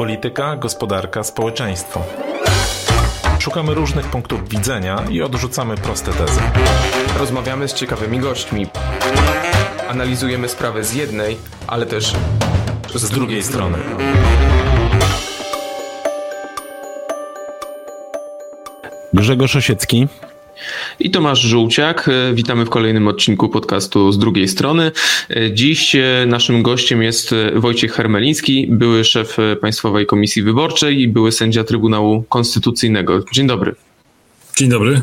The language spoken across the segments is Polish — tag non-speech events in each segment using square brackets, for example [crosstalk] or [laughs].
Polityka, gospodarka, społeczeństwo. Szukamy różnych punktów widzenia i odrzucamy proste tezy. Rozmawiamy z ciekawymi gośćmi. Analizujemy sprawę z jednej, ale też z, z drugiej strony. Grzegorz Osiecki, i Tomasz Żółciak. E, witamy w kolejnym odcinku podcastu z drugiej strony. E, dziś e, naszym gościem jest Wojciech Hermeliński, były szef Państwowej Komisji Wyborczej i były sędzia Trybunału Konstytucyjnego. Dzień dobry. Dzień dobry.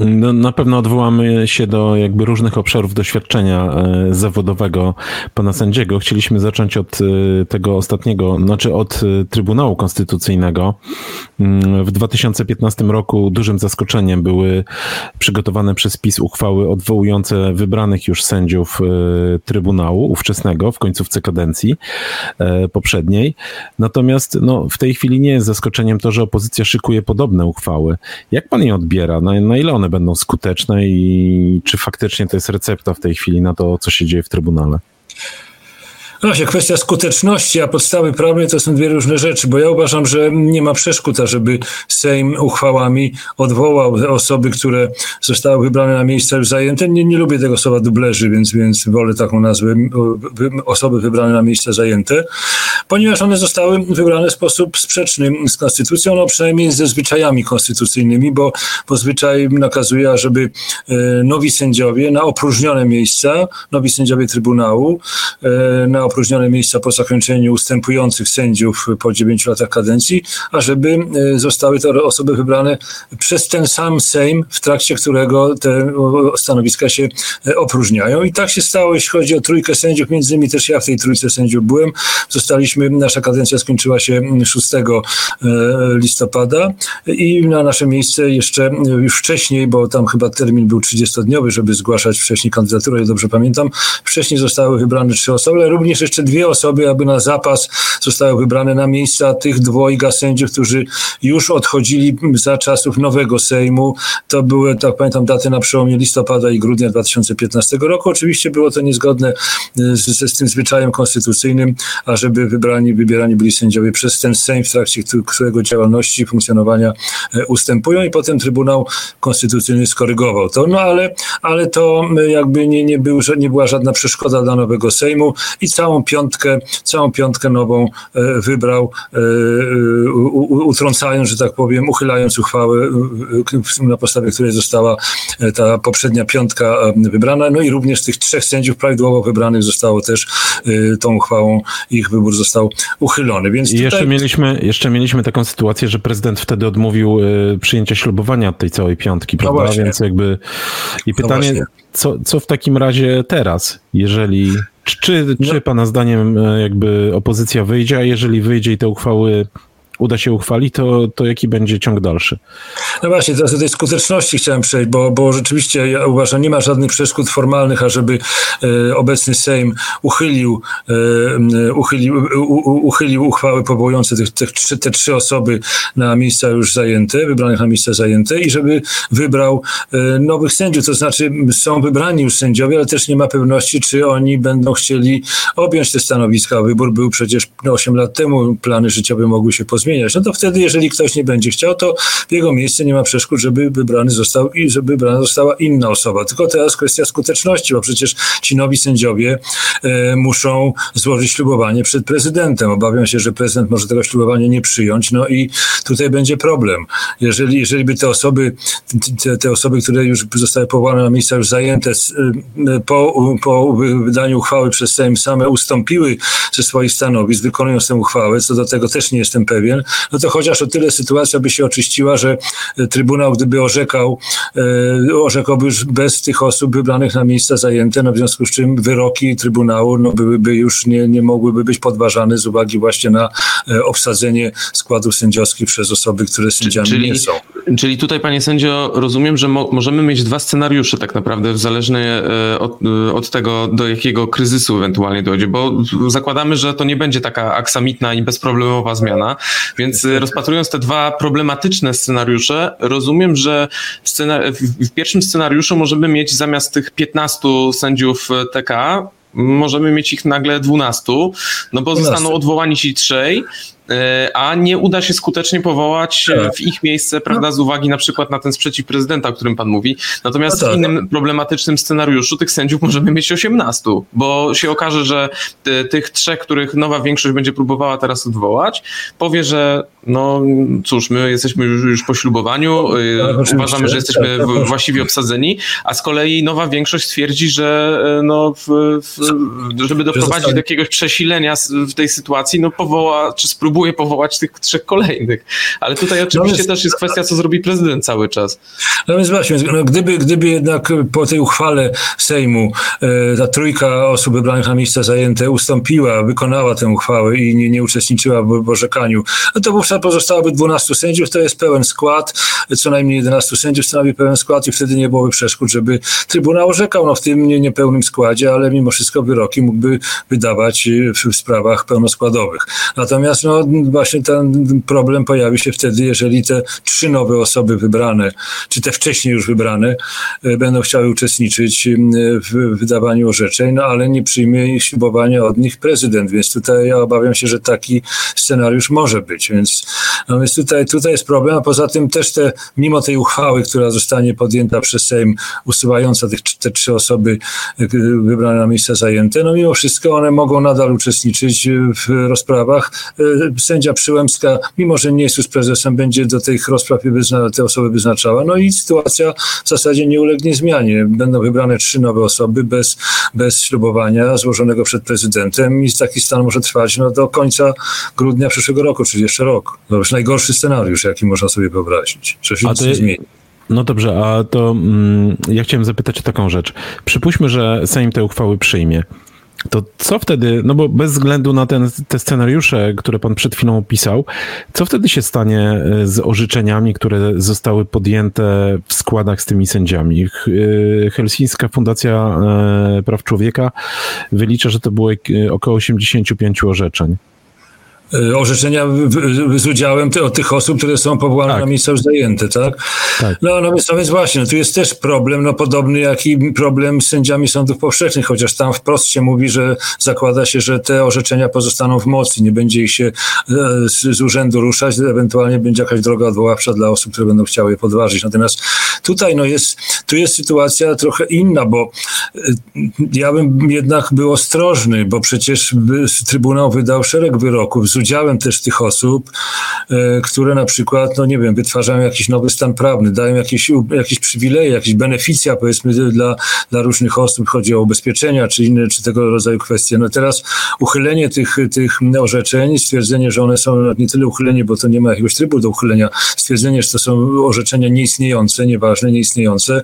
No, na pewno odwołamy się do jakby różnych obszarów doświadczenia e, zawodowego pana sędziego. Chcieliśmy zacząć od e, tego ostatniego, znaczy od e, Trybunału Konstytucyjnego. Mm, w 2015 roku dużym zaskoczeniem były przygotowane przez PiS uchwały odwołujące wybranych już sędziów Trybunału ówczesnego w końcówce kadencji poprzedniej. Natomiast no, w tej chwili nie jest zaskoczeniem to, że opozycja szykuje podobne uchwały. Jak pan je odbiera? Na, na ile one będą skuteczne i czy faktycznie to jest recepta w tej chwili na to, co się dzieje w Trybunale? No właśnie, kwestia skuteczności, a podstawy prawnej to są dwie różne rzeczy, bo ja uważam, że nie ma przeszkód, żeby Sejm uchwałami odwołał osoby, które zostały wybrane na miejsca już zajęte. Nie, nie lubię tego słowa dublerzy, więc, więc wolę taką nazwę, osoby wybrane na miejsca zajęte, ponieważ one zostały wybrane w sposób sprzeczny z konstytucją, no przynajmniej ze zwyczajami konstytucyjnymi, bo, bo zwyczaj nakazuje, żeby e, nowi sędziowie na opróżnione miejsca, nowi sędziowie Trybunału, e, na opróżnione miejsca po zakończeniu ustępujących sędziów po 9 latach kadencji, a żeby e, zostały to osoby wybrane przez ten sam Sejm, w trakcie którego te stanowiska się e, opróżniają. I tak się stało, jeśli chodzi o trójkę sędziów, między innymi też ja w tej trójce sędziów byłem. Zostaliśmy, nasza kadencja skończyła się 6 e, listopada i na nasze miejsce jeszcze już wcześniej, bo tam chyba termin był 30-dniowy, żeby zgłaszać wcześniej kandydaturę, ja dobrze pamiętam, wcześniej zostały wybrane trzy osoby, ale również jeszcze dwie osoby, aby na zapas zostały wybrane na miejsca tych dwojga sędziów, którzy już odchodzili za czasów nowego Sejmu. To były, tak pamiętam, daty na przełomie listopada i grudnia 2015 roku. Oczywiście było to niezgodne z, z tym zwyczajem konstytucyjnym, ażeby wybrani, wybierani byli sędziowie przez ten Sejm, w trakcie którego działalności, funkcjonowania e, ustępują i potem Trybunał Konstytucyjny skorygował to. No ale, ale to jakby nie, nie, był, nie była żadna przeszkoda dla nowego Sejmu i całą piątkę, całą piątkę nową e, wybrał, e, utrącając, że tak powiem, uchylając uchwałę, e, na podstawie której została ta poprzednia piątka wybrana. No i również tych trzech sędziów prawidłowo wybranych zostało też tą uchwałą, ich wybór został uchylony. Więc tutaj... jeszcze, mieliśmy, jeszcze mieliśmy taką sytuację, że prezydent wtedy odmówił przyjęcia ślubowania tej całej piątki, no prawda? No Więc jakby i no pytanie, no co, co w takim razie teraz, jeżeli czy, czy no. Pana zdaniem e, jakby opozycja wyjdzie, a jeżeli wyjdzie i te uchwały uda się uchwalić, to, to jaki będzie ciąg dalszy? No właśnie, teraz do tej skuteczności chciałem przejść, bo, bo rzeczywiście ja uważam, nie ma żadnych przeszkód formalnych, ażeby e, obecny Sejm uchylił, e, uchylił, u, uchylił uchwały powołujące tych, tych trzy, te trzy osoby na miejsca już zajęte, wybranych na miejsca zajęte i żeby wybrał e, nowych sędziów, to znaczy są wybrani już sędziowie, ale też nie ma pewności, czy oni będą chcieli objąć te stanowiska. Wybór był przecież 8 lat temu, plany życiowe mogły się pozmieniać zmieniać. No to wtedy, jeżeli ktoś nie będzie chciał, to w jego miejsce nie ma przeszkód, żeby wybrany został i żeby wybrana została inna osoba. Tylko teraz kwestia skuteczności, bo przecież ci nowi sędziowie e, muszą złożyć ślubowanie przed prezydentem. Obawiam się, że prezydent może tego ślubowania nie przyjąć, no i tutaj będzie problem. Jeżeli, jeżeli by te osoby, te, te osoby, które już zostały powołane na miejsca już zajęte, e, po, po wydaniu uchwały przez Sejm same ustąpiły ze swoich stanowisk, wykonując tę uchwałę, co do tego też nie jestem pewien, no to chociaż o tyle sytuacja by się oczyściła, że e, Trybunał, gdyby orzekał, e, orzekałby już bez tych osób wybranych na miejsca zajęte, no w związku z czym wyroki Trybunału no byłyby już nie, nie mogłyby być podważane z uwagi właśnie na e, obsadzenie składów sędziowskich przez osoby, które sędziami czyli, nie są. Czyli tutaj, panie sędzio, rozumiem, że mo możemy mieć dwa scenariusze tak naprawdę, zależnie od, od tego, do jakiego kryzysu ewentualnie dojdzie, bo zakładamy, że to nie będzie taka aksamitna i bezproblemowa zmiana, więc y, rozpatrując te dwa problematyczne scenariusze, rozumiem, że w pierwszym scenariuszu możemy mieć zamiast tych 15 sędziów y, TK możemy mieć ich nagle 12, no bo 12. zostaną odwołani ci trzej, E, a nie uda się skutecznie powołać e, tak. w ich miejsce, prawda, no. z uwagi na przykład na ten sprzeciw prezydenta, o którym pan mówi. Natomiast no tak. w innym problematycznym scenariuszu tych sędziów możemy mieć 18, bo się okaże, że tych trzech, których nowa większość będzie próbowała teraz odwołać, powie, że no cóż, my jesteśmy już, już po ślubowaniu, tak, uważamy, że jesteśmy tak, tak, właściwie obsadzeni, a z kolei nowa większość stwierdzi, że no, w, w, żeby doprowadzić do jakiegoś przesilenia w tej sytuacji, no powoła, czy spróbuje próbuje powołać tych trzech kolejnych. Ale tutaj oczywiście no też jest kwestia, co zrobi prezydent cały czas. No więc właśnie, no gdyby, gdyby jednak po tej uchwale Sejmu e, ta trójka osób wybranych na miejsca zajęte ustąpiła, wykonała tę uchwałę i nie, nie uczestniczyła w, w orzekaniu, no to wówczas pozostałoby 12 sędziów, to jest pełen skład, co najmniej 11 sędziów stanowi pełen skład i wtedy nie byłoby przeszkód, żeby Trybunał orzekał. No, w tym nie, niepełnym składzie, ale mimo wszystko wyroki mógłby wydawać w, w sprawach pełnoskładowych. Natomiast no, właśnie ten problem pojawi się wtedy, jeżeli te trzy nowe osoby wybrane, czy te wcześniej już wybrane, e, będą chciały uczestniczyć w wydawaniu orzeczeń, no ale nie przyjmie ich ślubowania od nich prezydent, więc tutaj ja obawiam się, że taki scenariusz może być, więc, no więc tutaj, tutaj jest problem, a poza tym też te, mimo tej uchwały, która zostanie podjęta przez Sejm, usuwająca tych, te trzy osoby e, wybrane na miejsca zajęte, no mimo wszystko one mogą nadal uczestniczyć w rozprawach e, sędzia Przyłębska, mimo że nie jest już prezesem, będzie do tych rozpraw te osoby wyznaczała. No i sytuacja w zasadzie nie ulegnie zmianie. Będą wybrane trzy nowe osoby bez, bez ślubowania złożonego przed prezydentem i taki stan może trwać no, do końca grudnia przyszłego roku, czyli jeszcze rok. To już najgorszy scenariusz, jaki można sobie wyobrazić. Że się nic nie zmieni. No dobrze, a to mm, ja chciałem zapytać o taką rzecz. Przypuśćmy, że Sejm te uchwały przyjmie. To co wtedy, no bo bez względu na ten, te scenariusze, które pan przed chwilą opisał, co wtedy się stanie e, z orzeczeniami, które zostały podjęte w składach z tymi sędziami? E, Helsińska Fundacja e, Praw Człowieka wylicza, że to było około 85 orzeczeń. Y, orzeczenia z udziałem tych osób, które są powołane tak. na miejsca już zajęte, tak? tak. No, no, więc, no więc właśnie, no, tu jest też problem, no podobny jak i problem z sędziami sądów powszechnych, chociaż tam wprost się mówi, że zakłada się, że te orzeczenia pozostaną w mocy, nie będzie ich się e, z, z urzędu ruszać, ewentualnie będzie jakaś droga odwoławcza dla osób, które będą chciały je podważyć. Natomiast tutaj no jest, tu jest sytuacja trochę inna, bo e, ja bym jednak był ostrożny, bo przecież Trybunał wydał szereg wyroków z udziałem też tych osób, e, które na przykład, no nie wiem, wytwarzają jakiś nowy stan prawny, dają jakieś, jakieś przywileje, jakieś beneficja powiedzmy dla, dla różnych osób, chodzi o ubezpieczenia czy inne, czy tego rodzaju kwestie. No teraz uchylenie tych, tych orzeczeń, stwierdzenie, że one są nie tyle uchylenie, bo to nie ma jakiegoś trybu do uchylenia, stwierdzenie, że to są orzeczenia nieistniejące, nieważne, nieistniejące,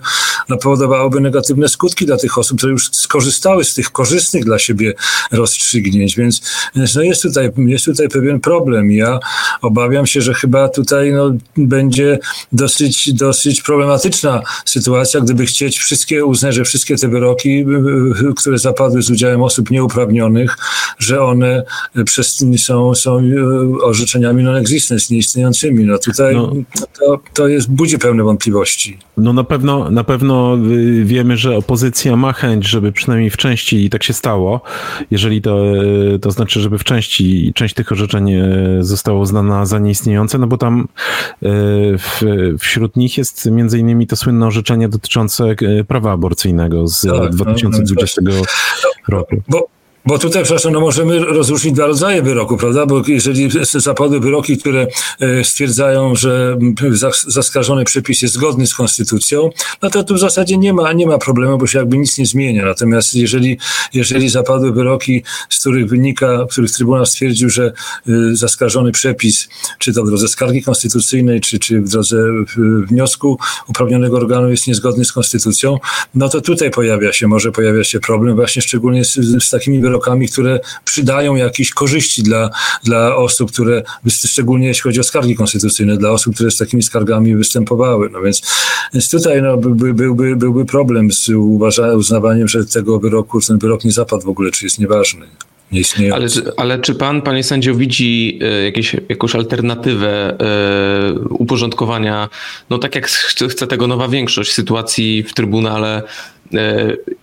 no powodowałoby negatywne skutki dla tych osób, które już skorzystały z tych korzystnych dla siebie rozstrzygnięć, więc, no jest tutaj, jest tutaj tutaj pewien problem. Ja obawiam się, że chyba tutaj no, będzie dosyć, dosyć problematyczna sytuacja, gdyby chcieć wszystkie uznać, że wszystkie te wyroki, y, y, które zapadły z udziałem osób nieuprawnionych, że one przez, są, są y, orzeczeniami non-existence, nieistniejącymi. No tutaj no. To, to jest, budzi pewne wątpliwości. No na pewno, na pewno wiemy, że opozycja ma chęć, żeby przynajmniej w części i tak się stało, jeżeli to, to znaczy, żeby w części, część tych orzeczeń e, zostało uznana za nieistniejące, no bo tam e, w, wśród nich jest między innymi to słynne orzeczenie dotyczące e, prawa aborcyjnego z tak, 2020 no, no, roku. Bo, bo tutaj, przepraszam, no możemy rozróżnić dwa rodzaje wyroku, prawda? Bo jeżeli zapadły wyroki, które e, stwierdzają, że zaskarżony przepis jest zgodny z konstytucją, no to tu w zasadzie nie ma, nie ma problemu, bo się jakby nic nie zmienia. Natomiast jeżeli, jeżeli zapadły wyroki, z których wynika, w których Trybunał stwierdził, że e, zaskarżony przepis, czy to w drodze skargi konstytucyjnej, czy, czy w drodze wniosku uprawnionego organu jest niezgodny z konstytucją, no to tutaj pojawia się, może pojawia się problem właśnie szczególnie z, z takimi wyrokami, które przydają jakieś korzyści dla, dla osób, które, szczególnie jeśli chodzi o skargi konstytucyjne, dla osób, które z takimi skargami występowały. No więc, więc tutaj no, by, byłby, byłby problem z uważa, uznawaniem, że tego wyroku, ten wyrok nie zapadł w ogóle, czy jest nieważny. Nie ale, ale czy pan, panie sędzio, widzi e, jakieś, jakąś alternatywę y, uporządkowania, no tak jak chce tego nowa większość sytuacji w Trybunale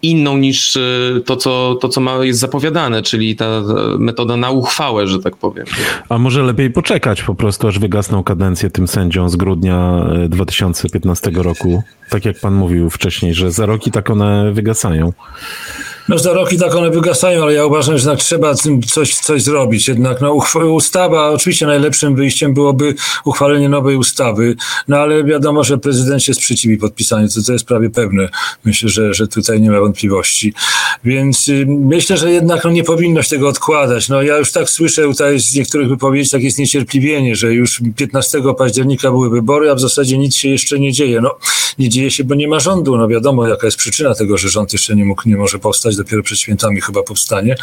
inną niż to, co, to, co ma, jest zapowiadane, czyli ta metoda na uchwałę, że tak powiem. A może lepiej poczekać po prostu, aż wygasną kadencję tym sędziom z grudnia 2015 roku? Tak jak pan mówił wcześniej, że za rok i tak one wygasają. No za rok i tak one wygasają, ale ja uważam, że trzeba tym coś, coś zrobić. Jednak no, ustawa, oczywiście najlepszym wyjściem byłoby uchwalenie nowej ustawy, no ale wiadomo, że prezydent się sprzeciwi podpisaniu, to, jest prawie pewne. Myślę, że, że tutaj nie ma wątpliwości. Więc y, myślę, że jednak no, nie powinno się tego odkładać. No ja już tak słyszę tutaj z niektórych wypowiedzi, tak jest niecierpliwienie, że już 15 października były wybory, a w zasadzie nic się jeszcze nie dzieje. No nie dzieje się, bo nie ma rządu. No wiadomo, jaka jest przyczyna tego, że rząd jeszcze nie mógł, nie może powstać, dopiero przed świętami chyba powstanie.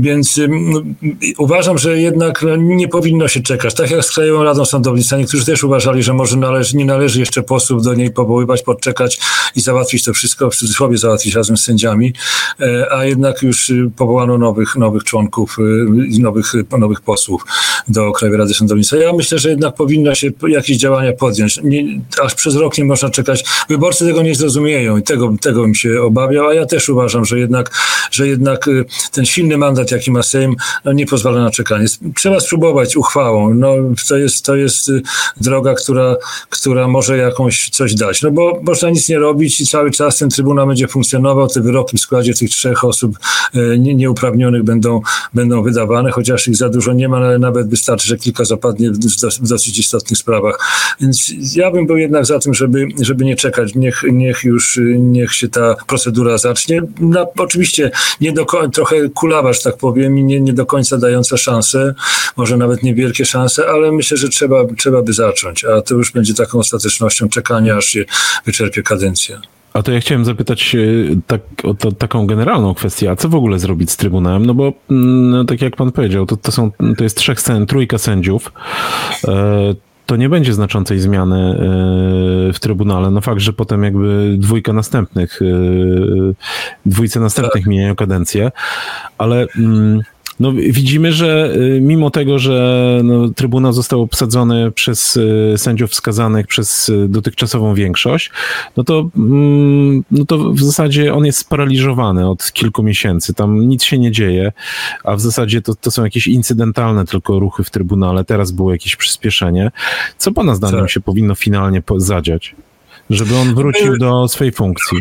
Więc uważam, że jednak no, nie powinno się czekać. Tak jak z Krajową Radą Sądownictwa, niektórzy też uważali, że może należy, nie należy jeszcze posłów do niej powoływać, podczekać i załatwić to wszystko, w cudzysłowie załatwić razem z sędziami, e, a jednak już y, powołano nowych, nowych członków y, i nowych, nowych posłów do Krajowej Rady Sądownictwa. Ja myślę, że jednak powinno się jakieś działania podjąć. Nie, aż przez rok nie można czekać. Wyborcy tego nie zrozumieją i tego, tego bym się obawiał, a ja też uważam, że jednak, że jednak y, ten silny mandat, jaki ma Sejm, no nie pozwala na czekanie. Trzeba spróbować uchwałą. No, to, jest, to jest y, droga, która, która może jakąś coś dać. No bo można nic nie robić i cały czas ten Trybunał będzie funkcjonował, te wyroki w składzie tych trzech osób y, nie, nieuprawnionych będą, będą wydawane, chociaż ich za dużo nie ma, ale nawet wystarczy, że kilka zapadnie w, w dosyć istotnych sprawach. Więc ja bym był jednak za tym, żeby, żeby nie czekać. Niech, niech już, niech się ta procedura zacznie. No, oczywiście nie do, trochę kulawa, że tak powiem, i nie, nie do końca dająca szansę, może nawet niewielkie szanse, ale myślę, że trzeba, trzeba by zacząć, a to już będzie taką ostatecznością czekania, aż się wyczerpie kadencja. A to ja chciałem zapytać tak, o to, taką generalną kwestię, a co w ogóle zrobić z Trybunałem? No bo mm, no, tak jak pan powiedział, to, to, są, to jest trzech, trójka sędziów. E, to nie będzie znaczącej zmiany e, w Trybunale. No fakt, że potem jakby dwójka następnych, e, dwójce następnych tak. mijają kadencję, ale mm, no, widzimy, że y, mimo tego, że no, Trybunał został obsadzony przez y, sędziów wskazanych przez y, dotychczasową większość, no to, mm, no to w zasadzie on jest sparaliżowany od kilku miesięcy. Tam nic się nie dzieje, a w zasadzie to, to są jakieś incydentalne tylko ruchy w Trybunale. Teraz było jakieś przyspieszenie. Co pana zdaniem tak. się powinno finalnie zadziać, żeby on wrócił do swojej funkcji?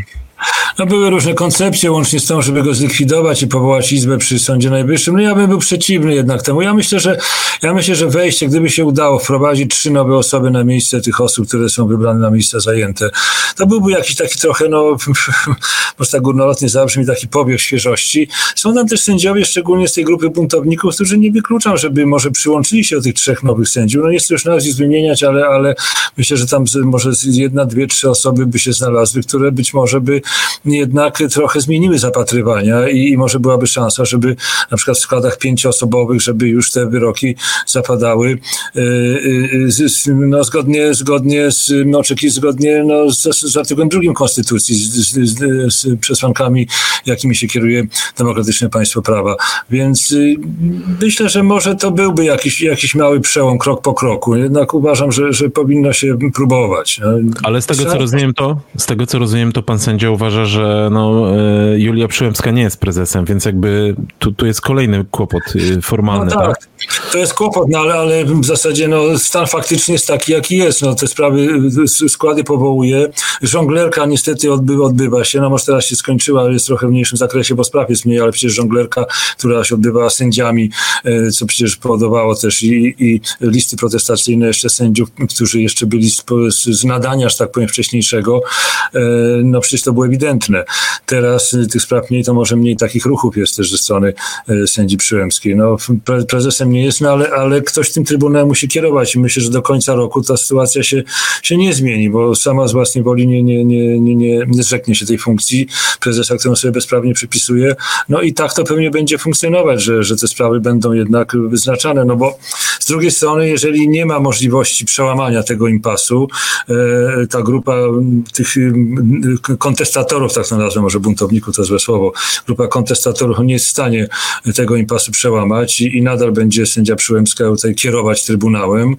No były różne koncepcje, łącznie z tą, żeby go zlikwidować i powołać izbę przy Sądzie Najwyższym. No ja bym był przeciwny jednak temu. Ja myślę, że ja myślę, że wejście, gdyby się udało wprowadzić trzy nowe osoby na miejsce tych osób, które są wybrane na miejsca zajęte, to byłby jakiś taki trochę, no, [laughs] może tak górnolotnie zabrzmi, taki powiew świeżości. Są tam też sędziowie, szczególnie z tej grupy buntowników, którzy nie wykluczam, żeby może przyłączyli się do tych trzech nowych sędziów. No nie chcę już nazwisk wymieniać, ale, ale myślę, że tam może jedna, dwie, trzy osoby by się znalazły, które być może by jednak trochę zmieniły zapatrywania i, i może byłaby szansa, żeby na przykład w składach pięcioosobowych, żeby już te wyroki zapadały y, y, no, zgodnie, zgodnie z, no, zgodnie no, z, z artykułem drugim Konstytucji, z, z, z przesłankami, jakimi się kieruje demokratyczne państwo prawa. Więc y, myślę, że może to byłby jakiś, jakiś mały przełom krok po kroku. Jednak uważam, że, że powinno się próbować. Ale z tego, co rozumiem, to z tego, co rozumiem, to pan sędzia uważa, że no, e, Julia Przyłębska nie jest prezesem, więc jakby tu, tu jest kolejny kłopot e, formalny, no tak? tak? To jest kłopot, no ale, ale w zasadzie no, stan faktycznie jest taki, jaki jest. No, te sprawy, składy powołuje. Żonglerka niestety odbywa, odbywa się, no może teraz się skończyła, ale jest trochę w mniejszym zakresie, bo spraw jest mniej, ale przecież żonglerka, która się odbywała sędziami, e, co przecież powodowało też i, i listy protestacyjne jeszcze sędziów, którzy jeszcze byli z, z nadania, że tak powiem, wcześniejszego, no przecież to było ewidentne. Teraz tych spraw mniej, to może mniej takich ruchów jest też ze strony sędzi Przyłębskiej. No, prezesem nie jest, no ale, ale ktoś tym Trybunałem musi kierować i myślę, że do końca roku ta sytuacja się, się nie zmieni, bo sama z własnej woli nie, nie, nie, nie, nie, nie zrzeknie się tej funkcji prezesa, którą sobie bezprawnie przypisuje. No i tak to pewnie będzie funkcjonować, że, że te sprawy będą jednak wyznaczane, no bo z drugiej strony, jeżeli nie ma możliwości przełamania tego impasu, ta grupa tych kontestatorów, tak to nazwę, może buntowników to złe słowo, grupa kontestatorów nie jest w stanie tego impasu przełamać i, i nadal będzie sędzia Przyłębska tutaj kierować Trybunałem,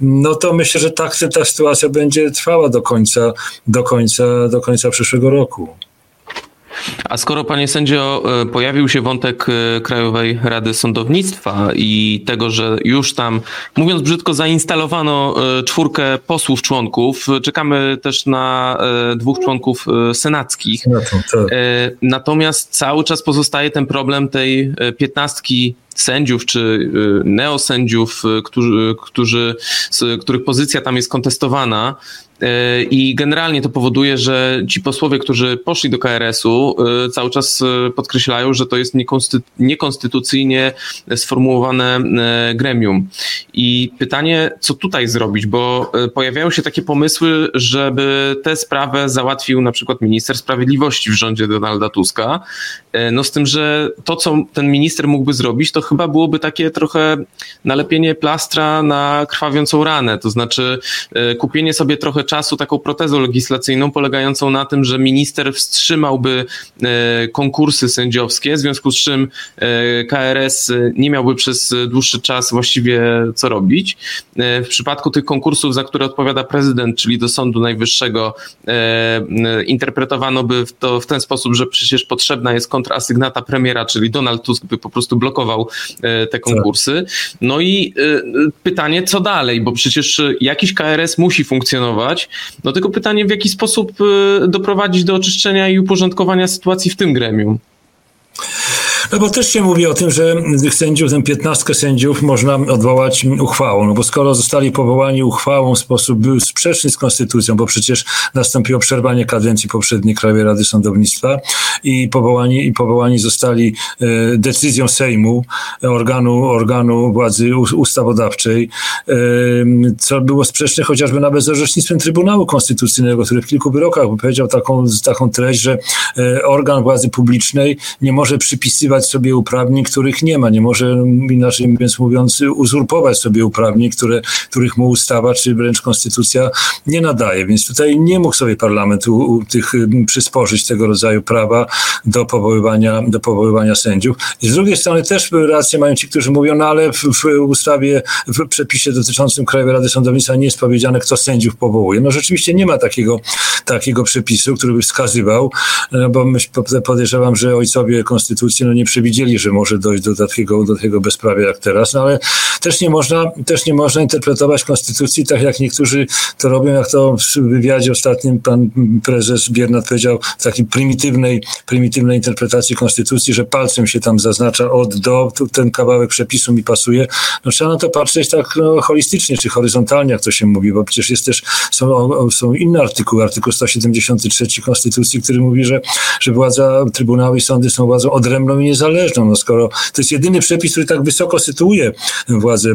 no to myślę, że tak ta sytuacja będzie trwała do końca, do końca, do końca przyszłego roku. A skoro, panie sędzio, e, pojawił się wątek e, Krajowej Rady Sądownictwa i tego, że już tam, mówiąc brzydko, zainstalowano e, czwórkę posłów członków, czekamy też na dwóch członków senackich. Tak. Natomiast cały czas pozostaje ten problem tej piętnastki sędziów czy neosędziów, którzy, którzy, których pozycja tam jest kontestowana. E, I generalnie to powoduje, że ci posłowie, którzy poszli do KRS-u, e, cały czas e, podkreślają, że to jest niekonstytucyjnie sformułowane gremium. I pytanie, co tutaj zrobić, bo pojawiają się takie pomysły, żeby tę sprawę załatwił na przykład minister sprawiedliwości w rządzie Donalda Tuska. No z tym, że to, co ten minister mógłby zrobić, to chyba byłoby takie trochę nalepienie plastra na krwawiącą ranę, to znaczy kupienie sobie trochę czasu taką protezą legislacyjną polegającą na tym, że minister wstrzymałby e, konkursy sędziowskie, w związku z czym e, KRS nie miałby przez dłuższy czas właściwie co robić. E, w przypadku tych konkursów, za które odpowiada prezydent, czyli do Sądu Najwyższego, interpretowano by to w ten sposób, że przecież potrzebna jest kontrasygnata premiera, czyli Donald Tusk by po prostu blokował te konkursy. No i pytanie, co dalej, bo przecież jakiś KRS musi funkcjonować, no tylko pytanie, w jaki sposób y, doprowadzić do oczyszczenia i uporządkowania sytuacji w tym gremium? No bo też się mówi o tym, że tych sędziów, tę piętnastkę sędziów można odwołać uchwałą, no bo skoro zostali powołani uchwałą w sposób był sprzeczny z konstytucją, bo przecież nastąpiło przerwanie kadencji poprzedniej Krajowej Rady Sądownictwa i powołani, i powołani zostali e, decyzją Sejmu, organu, organu władzy ustawodawczej, e, co było sprzeczne chociażby nawet z orzecznictwem Trybunału Konstytucyjnego, który w kilku wyrokach powiedział taką, taką treść, że e, organ władzy publicznej nie może przypisywać sobie uprawnień, których nie ma. Nie może, inaczej mówiąc, mówiąc uzurpować sobie uprawnień, które, których mu ustawa czy wręcz konstytucja nie nadaje. Więc tutaj nie mógł sobie parlament tych przysporzyć tego rodzaju prawa do powoływania, do powoływania sędziów. I z drugiej strony też rację mają ci, którzy mówią, no ale w, w ustawie, w przepisie dotyczącym Krajowej Rady Sądownictwa nie jest powiedziane, kto sędziów powołuje. No rzeczywiście nie ma takiego, takiego przepisu, który by wskazywał, no bo myśl, podejrzewam, że ojcowie konstytucji no nie przewidzieli, że może dojść do takiego, do takiego bezprawia jak teraz, no ale też nie można, też nie można interpretować konstytucji tak, jak niektórzy to robią, jak to w wywiadzie ostatnim pan prezes Biernat powiedział, w takiej prymitywnej, prymitywnej interpretacji konstytucji, że palcem się tam zaznacza od do, tu ten kawałek przepisu mi pasuje. No trzeba na to patrzeć tak no, holistycznie, czy horyzontalnie, jak to się mówi, bo przecież jest też, są, są inne artykuły, artykuł 173 Konstytucji, który mówi, że, że władza, trybunały i sądy są władzą odrębną i niezależną. No skoro to jest jedyny przepis, który tak wysoko sytuuje władzę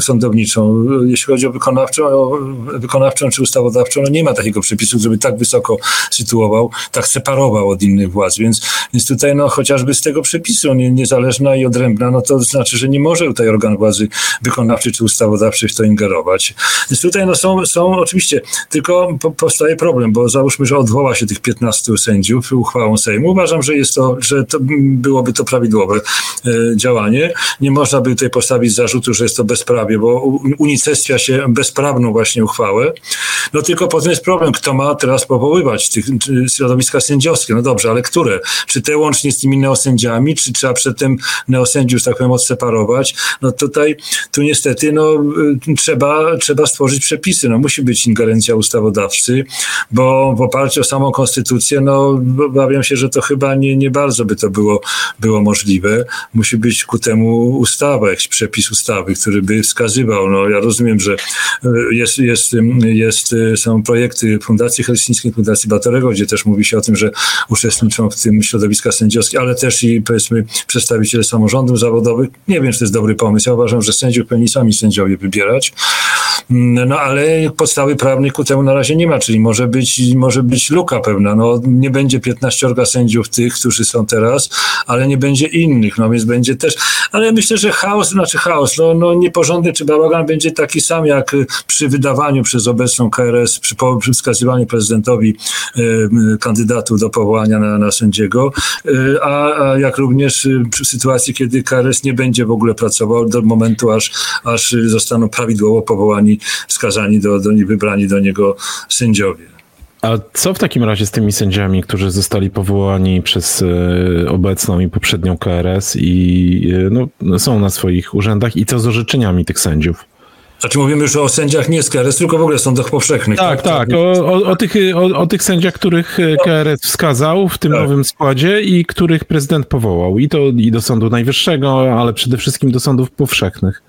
sądowniczą. Jeśli chodzi o wykonawczą, o wykonawczą czy ustawodawczą, no nie ma takiego przepisu, który by tak wysoko sytuował, tak separował od innych władz. Więc, więc tutaj no, chociażby z tego przepisu nie, niezależna i odrębna, no to znaczy, że nie może tutaj organ władzy wykonawczej czy ustawodawczej w to ingerować. Więc tutaj no, są, są oczywiście, tylko po, powstaje problem, bo załóżmy, że odwoła się tych 15 sędziów uchwałą Sejmu. Uważam, że jest to, że to było byłoby to prawidłowe e, działanie. Nie można by tutaj postawić zarzutu, że jest to bezprawie, bo unicestwia się bezprawną właśnie uchwałę. No tylko potem jest problem, kto ma teraz powoływać tych środowiska sędziowskie. No dobrze, ale które? Czy te łącznie z tymi neosędziami, czy trzeba przedtem neosędziów, tak powiem, odseparować? No tutaj, tu niestety, no y, trzeba, trzeba stworzyć przepisy. No musi być ingerencja ustawodawcy, bo w oparciu o samą konstytucję, no obawiam się, że to chyba nie, nie bardzo by to było było możliwe, musi być ku temu ustawa, jakiś przepis ustawy, który by wskazywał. No, ja rozumiem, że e, jest, jest, jest, e, są projekty Fundacji Helsińskiej, Fundacji Batorego, gdzie też mówi się o tym, że uczestniczą w tym środowiska sędziowskie, ale też i powiedzmy przedstawiciele samorządów zawodowych. Nie wiem, czy to jest dobry pomysł. Ja uważam, że sędziów powinni sami sędziowie wybierać. Mm, no ale podstawy prawnej ku temu na razie nie ma, czyli może być, może być luka pewna. No, nie będzie 15 sędziów tych, którzy są teraz, ale nie będzie innych, no więc będzie też, ale myślę, że chaos, znaczy chaos, no, no nieporządek czy bałagan będzie taki sam jak przy wydawaniu przez obecną KRS, przy, przy wskazywaniu prezydentowi y, kandydatów do powołania na, na sędziego, y, a, a jak również y, przy sytuacji, kiedy KRS nie będzie w ogóle pracował do momentu, aż, aż zostaną prawidłowo powołani, wskazani do, do wybrani do niego sędziowie. A co w takim razie z tymi sędziami, którzy zostali powołani przez e, obecną i poprzednią KRS i e, no, są na swoich urzędach i co z orzeczeniami tych sędziów? Znaczy mówimy już o sędziach nie z KRS, tylko w ogóle sądach powszechnych. Tak, tak. tak. O, o, o, tych, o, o, tych sędziach, których e, KRS wskazał w tym tak. nowym składzie i których prezydent powołał. I to i do Sądu Najwyższego, ale przede wszystkim do sądów powszechnych.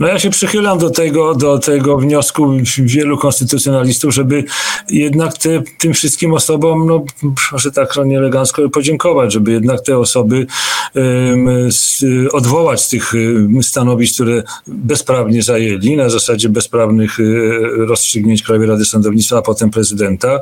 No ja się przychylam do tego, do tego wniosku wielu konstytucjonalistów, żeby jednak te, tym wszystkim osobom, no proszę tak nieelegancko podziękować, żeby jednak te osoby um, z, odwołać z tych stanowisk, które bezprawnie zajęli, na zasadzie bezprawnych e, rozstrzygnięć Krajowej Rady Sądownictwa, a potem prezydenta.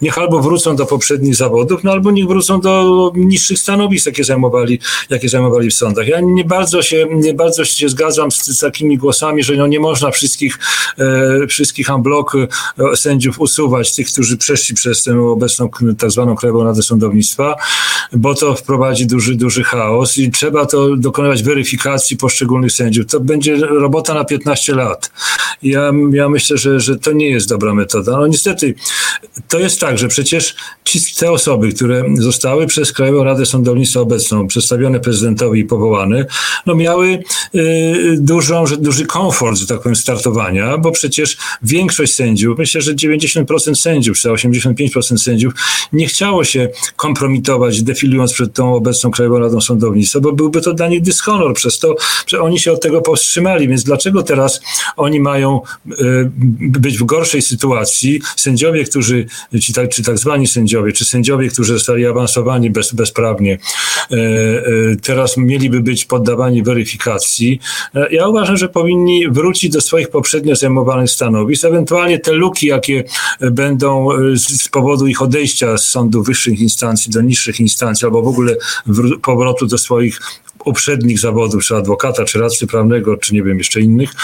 Niech albo wrócą do poprzednich zawodów, no albo niech wrócą do niższych stanowisk, jakie zajmowali, jakie zajmowali w sądach. Ja nie bardzo się, nie bardzo się zgadzam z, z takimi głosami, że no nie można wszystkich, e, wszystkich unblock e, sędziów usuwać, tych, którzy przeszli przez tę obecną tak zwaną Krajową Radę Sądownictwa, bo to wprowadzi duży, duży chaos i trzeba to dokonywać weryfikacji poszczególnych sędziów. To będzie robota na 15 lat. Ja, ja myślę, że, że to nie jest dobra metoda. No niestety, to jest tak, że przecież ci, te osoby, które zostały przez Krajową Radę Sądownictwa obecną przedstawione prezydentowi i powołane, no miały y, dużą, duży komfort, że tak powiem, startowania, bo przecież większość sędziów, myślę, że 90% sędziów, czy 85% sędziów nie chciało się kompromitować, defilując przed tą obecną Krajową Radą Sądownictwa, bo byłby to dla nich dyshonor, przez to, że oni się od tego powstrzymali, więc dlaczego teraz oni mają y, być w gorszej sytuacji? Sędziowie, którzy, ci tak, czy tak zwani sędziowie, czy sędziowie, którzy zostali awansowani bez, bezprawnie, y, y, teraz mieliby być poddawani weryfikacji. Ja uważam, że powinni wrócić do swoich poprzednio zajmowanych stanowisk, ewentualnie te luki, jakie będą e, z powodu ich odejścia z sądu wyższych instancji do niższych instancji, albo w ogóle powrotu do swoich uprzednich zawodów, czy adwokata, czy radcy prawnego, czy nie wiem, jeszcze innych,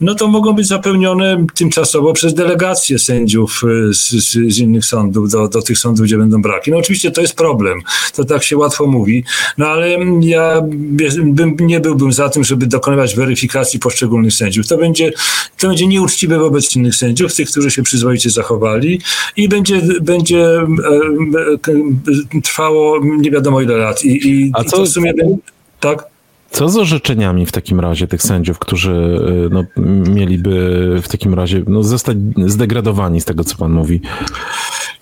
no to mogą być zapełnione tymczasowo przez delegacje sędziów y, z, z, z, innych sądów do, do tych sądów, gdzie będą braki. No oczywiście to jest problem, to tak się łatwo mówi, no ale ja bym, nie byłbym za tym, żeby dokonywać weryfikacji poszczególnych sędziów. To będzie, to będzie nieuczciwe wobec innych sędziów, tych, którzy się przyzwoicie zachowali i będzie, będzie e, e, trwało nie wiadomo ile lat. I, i, A co, w sumie tak? Co z orzeczeniami w takim razie tych sędziów, którzy y, no, mieliby w takim razie no, zostać zdegradowani z tego, co pan mówi?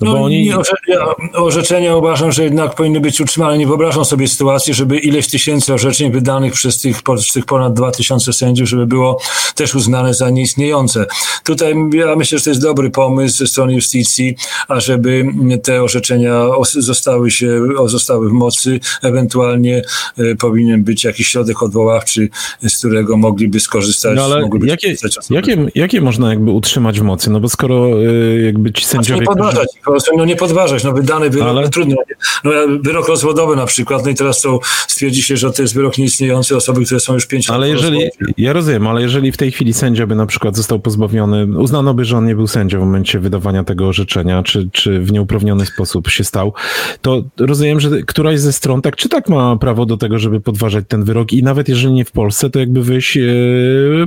No, no oni... orzeczenia, orzeczenia uważam, że jednak powinny być utrzymane. Nie wyobrażam sobie sytuacji, żeby ileś tysięcy orzeczeń wydanych przez tych, tych ponad dwa tysiące sędziów, żeby było też uznane za nieistniejące. Tutaj ja myślę, że to jest dobry pomysł ze strony justicji, ażeby te orzeczenia zostały się, zostały w mocy. Ewentualnie y, powinien być jakiś środek odwoławczy, z którego mogliby skorzystać. No ale jakie, jakie, jakie można jakby utrzymać w mocy? No bo skoro y, jakby ci sędziowie... Znaczy nie podważać, którzy... no nie podważać, no wydany wyrok, ale... trudno. No, wyrok rozwodowy na przykład, no i teraz to stwierdzi się, że to jest wyrok nieistniejący, osoby, które są już pięć lat Ale jeżeli, ja rozumiem, ale jeżeli w tej chwili sędzia by na przykład został pozbawiony, uznano by, że on nie był sędzią w momencie wydawania tego orzeczenia, czy, czy w nieuprawniony sposób się stał, to rozumiem, że któraś ze stron tak czy tak ma prawo do tego, żeby podważać ten wyrok i nawet jeżeli nie w Polsce, to jakby wyjść e,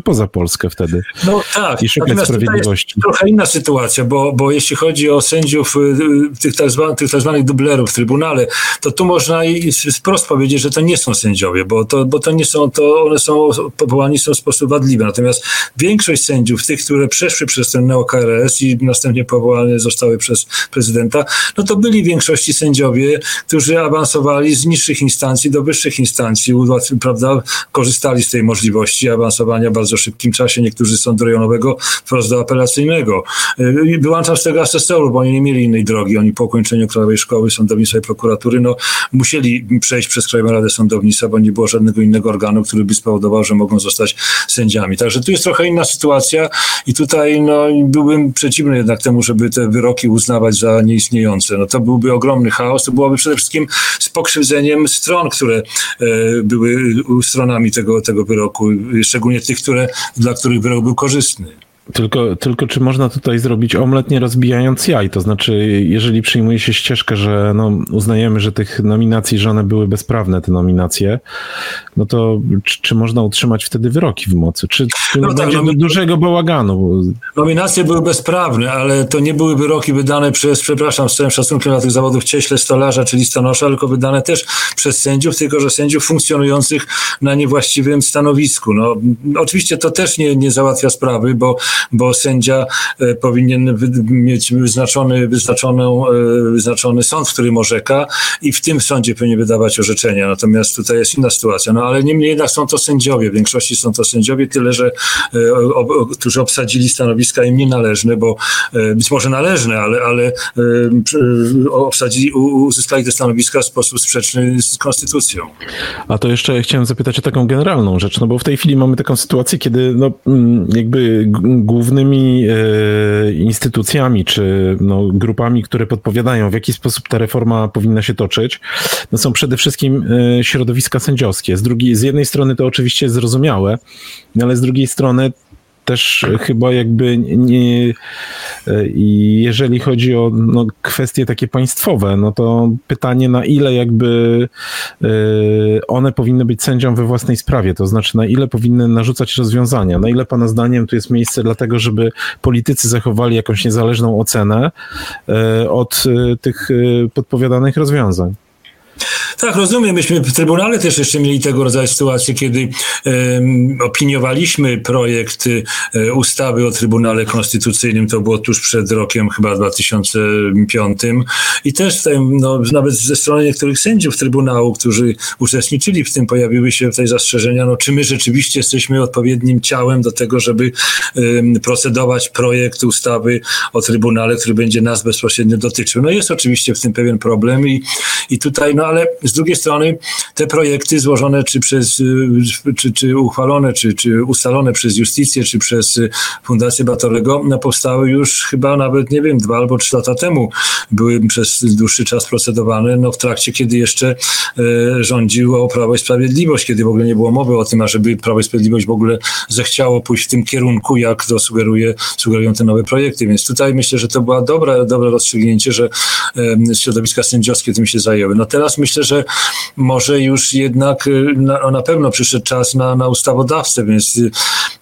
poza Polskę wtedy. No tak. I szukać Natomiast sprawiedliwości. Jest trochę inna sytuacja, bo, bo jeśli chodzi o sędziów, e, tych tak, zwanych, tych tak zwanych dublerów w Trybunale, to tu można i wprost powiedzieć, że to nie są sędziowie, bo to, bo to nie są, to one są powołani są w sposób wadliwy. Natomiast większość sędziów, tych, które przeszły przez ten neo-KRS i następnie powołane zostały przez prezydenta, no to byli w większości sędziowie, którzy awansowali z niższych instancji do wyższych instancji, prawda, korzystali z tej możliwości awansowania w bardzo szybkim czasie. Niektórzy z sądu rejonowego wprost do apelacyjnego. Y, wyłączam z tego asesorów, bo oni nie mieli innej drogi. Oni po ukończeniu Krajowej Szkoły Sądownictwa i Prokuratury no, musieli przejść przez Krajową Radę Sądownictwa, bo nie było żadnego innego organu, który by spowodował, że mogą zostać sędziami. Także tu jest trochę inna sytuacja i tutaj no, byłbym przeciwny jednak temu, żeby te wyroki uznawać za nieistniejące. No to byłby ogromny chaos, to byłoby przede wszystkim z pokrzywdzeniem stron, które e, były stronami tego, tego wyroku, szczególnie tych, które, dla których wyrok był korzystny. Tylko, tylko czy można tutaj zrobić omlet nie rozbijając jaj? To znaczy, jeżeli przyjmuje się ścieżkę, że no, uznajemy, że tych nominacji, że one były bezprawne, te nominacje, no to czy, czy można utrzymać wtedy wyroki w mocy? Czy, czy no tak, będzie no, dużego bałaganu? Nominacje były bezprawne, ale to nie były wyroki wydane przez, przepraszam, z całym szacunkiem dla tych zawodów cieśle, stolarza czy listonosza, tylko wydane też przez sędziów, tylko że sędziów funkcjonujących na niewłaściwym stanowisku. No, oczywiście to też nie, nie załatwia sprawy, bo bo sędzia e, powinien mieć wyznaczony, wyznaczoną, e, wyznaczony sąd, w którym orzeka i w tym sądzie powinien wydawać orzeczenia. Natomiast tutaj jest inna sytuacja. No ale niemniej jednak są to sędziowie. W większości są to sędziowie, tyle że e, którzy obsadzili stanowiska im nienależne, bo być może należne, ale, ale obsadzili, uzyskali te stanowiska w sposób sprzeczny z konstytucją. A to jeszcze chciałem zapytać o taką generalną rzecz, no bo w tej chwili mamy taką sytuację, kiedy no, mm, jakby głównymi e, instytucjami czy no, grupami, które podpowiadają, w jaki sposób ta reforma powinna się toczyć, no, są przede wszystkim e, środowiska sędziowskie. Z, drugiej, z jednej strony to oczywiście zrozumiałe, ale z drugiej strony też chyba jakby nie, i jeżeli chodzi o no, kwestie takie państwowe, no to pytanie na ile jakby e, one powinny być sędzią we własnej sprawie, to znaczy na ile powinny narzucać rozwiązania, na ile pana zdaniem tu jest miejsce dlatego, żeby politycy zachowali jakąś niezależną ocenę e, od e, tych podpowiadanych rozwiązań. Tak, rozumiem. Myśmy w Trybunale też jeszcze mieli tego rodzaju sytuację, kiedy um, opiniowaliśmy projekt um, ustawy o Trybunale Konstytucyjnym. To było tuż przed rokiem, chyba 2005. I też tutaj, no, nawet ze strony niektórych sędziów Trybunału, którzy uczestniczyli w tym, pojawiły się tutaj zastrzeżenia, no, czy my rzeczywiście jesteśmy odpowiednim ciałem do tego, żeby um, procedować projekt ustawy o Trybunale, który będzie nas bezpośrednio dotyczył. No jest oczywiście w tym pewien problem i, i tutaj, no ale z drugiej strony te projekty złożone czy przez, y, czy, czy uchwalone, czy, czy ustalone przez Justicję, czy przez y, Fundację Batorego no, powstały już chyba nawet, nie wiem, dwa albo trzy lata temu. Były przez dłuższy czas procedowane, no w trakcie, kiedy jeszcze e, rządziło Prawo i Sprawiedliwość, kiedy w ogóle nie było mowy o tym, ażeby Prawo i Sprawiedliwość w ogóle zechciało pójść w tym kierunku, jak to sugeruje, sugerują te nowe projekty. Więc tutaj myślę, że to było dobre, dobre rozstrzygnięcie, że środowiska sędziowskie tym się zajęły. No teraz myślę, że może już jednak y, na, na pewno przyszedł czas na, na ustawodawcę, więc y,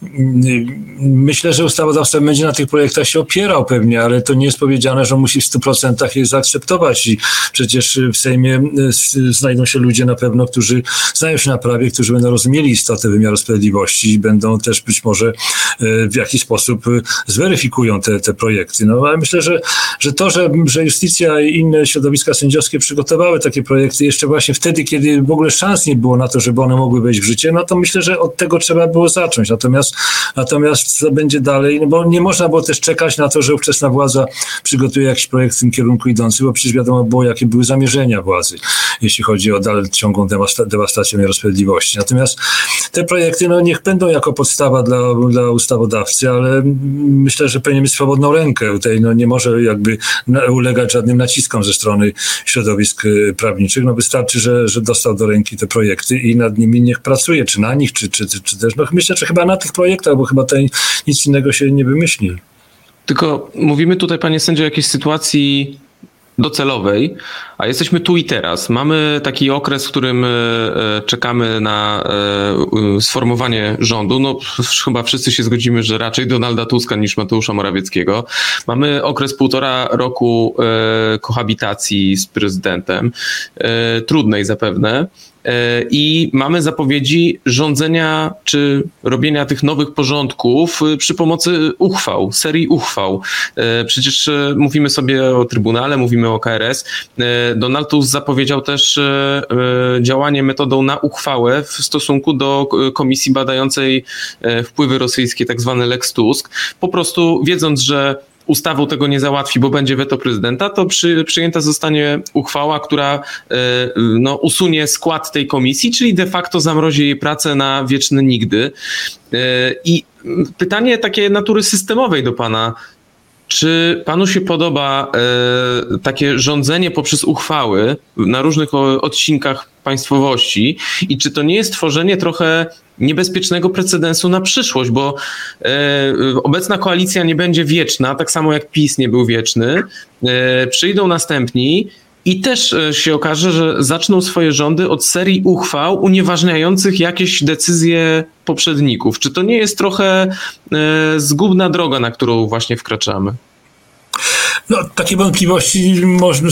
y, myślę, że ustawodawca będzie na tych projektach się opierał pewnie, ale to nie jest powiedziane, że musi w 100% je zaakceptować i przecież w Sejmie znajdą się ludzie na pewno, którzy znają się na prawie, którzy będą rozumieli istotę wymiaru sprawiedliwości i będą też być może w jakiś sposób zweryfikują te, te projekty. No ale myślę, że, że to, że, że justycja i inne środowiska sędziowskie przygotowały takie projekty jeszcze właśnie wtedy, kiedy w ogóle szans nie było na to, żeby one mogły wejść w życie, no to myślę, że od tego trzeba było zacząć. Natomiast, natomiast co będzie dalej, no bo nie można było też czekać na to, że ówczesna władza przygotuje jakiś projekt w tym kierunku idący, bo przecież wiadomo było, jakie były zamierzenia władzy, jeśli chodzi o dalszą dewastację niesprawiedliwości. Natomiast te projekty, no niech będą jako podstawa dla, dla ustawodawcy, ale myślę, że powinien mieć swobodną rękę. Tutaj no, nie może jakby ulegać żadnym naciskom ze strony środowisk y, prawniczych. No wystarczy, że, że dostał do ręki te projekty i nad nimi niech pracuje, czy na nich, czy, czy, czy też, no myślę, że chyba na tych projektach, bo chyba tutaj nic innego się nie wymyśli. Tylko mówimy tutaj, panie sędzio, o jakiejś sytuacji docelowej, a jesteśmy tu i teraz. Mamy taki okres, w którym e, e, czekamy na e, sformowanie rządu. No, chyba wszyscy się zgodzimy, że raczej Donalda Tuska niż Mateusza Morawieckiego. Mamy okres półtora roku kohabitacji z prezydentem, trudnej zapewne. E, i mamy zapowiedzi rządzenia czy robienia tych nowych porządków y, przy pomocy uchwał, serii uchwał. E, przecież e, mówimy sobie o Trybunale, mówimy o KRS. Donald Tusk zapowiedział też działanie metodą na uchwałę w stosunku do komisji badającej wpływy rosyjskie, tak zwany Lex Tusk. Po prostu wiedząc, że ustawą tego nie załatwi, bo będzie weto prezydenta, to przy, przyjęta zostanie uchwała, która no, usunie skład tej komisji, czyli de facto zamrozi jej pracę na wieczne nigdy. I pytanie takie natury systemowej do pana. Czy panu się podoba e, takie rządzenie poprzez uchwały na różnych odcinkach państwowości i czy to nie jest tworzenie trochę niebezpiecznego precedensu na przyszłość, bo e, obecna koalicja nie będzie wieczna, tak samo jak PiS nie był wieczny. E, przyjdą następni i też e, się okaże, że zaczną swoje rządy od serii uchwał unieważniających jakieś decyzje poprzedników. Czy to nie jest trochę e, zgubna droga, na którą właśnie wkraczamy? No, takie wątpliwości można,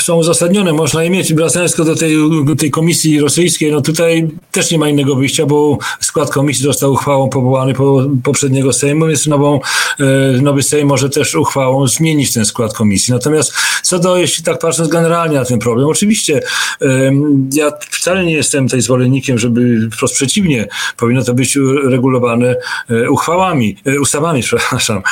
są uzasadnione, można je mieć. Wracając do tej, tej komisji rosyjskiej, no tutaj też nie ma innego wyjścia, bo skład komisji został uchwałą powołany po poprzedniego Sejmu, więc nową, e, nowy Sejm może też uchwałą zmienić ten skład komisji. Natomiast co do, jeśli tak patrząc generalnie na ten problem, oczywiście ja wcale nie jestem tej zwolennikiem, żeby wprost przeciwnie, powinno to być regulowane e, uchwałami, e, ustawami, [laughs] przepraszam.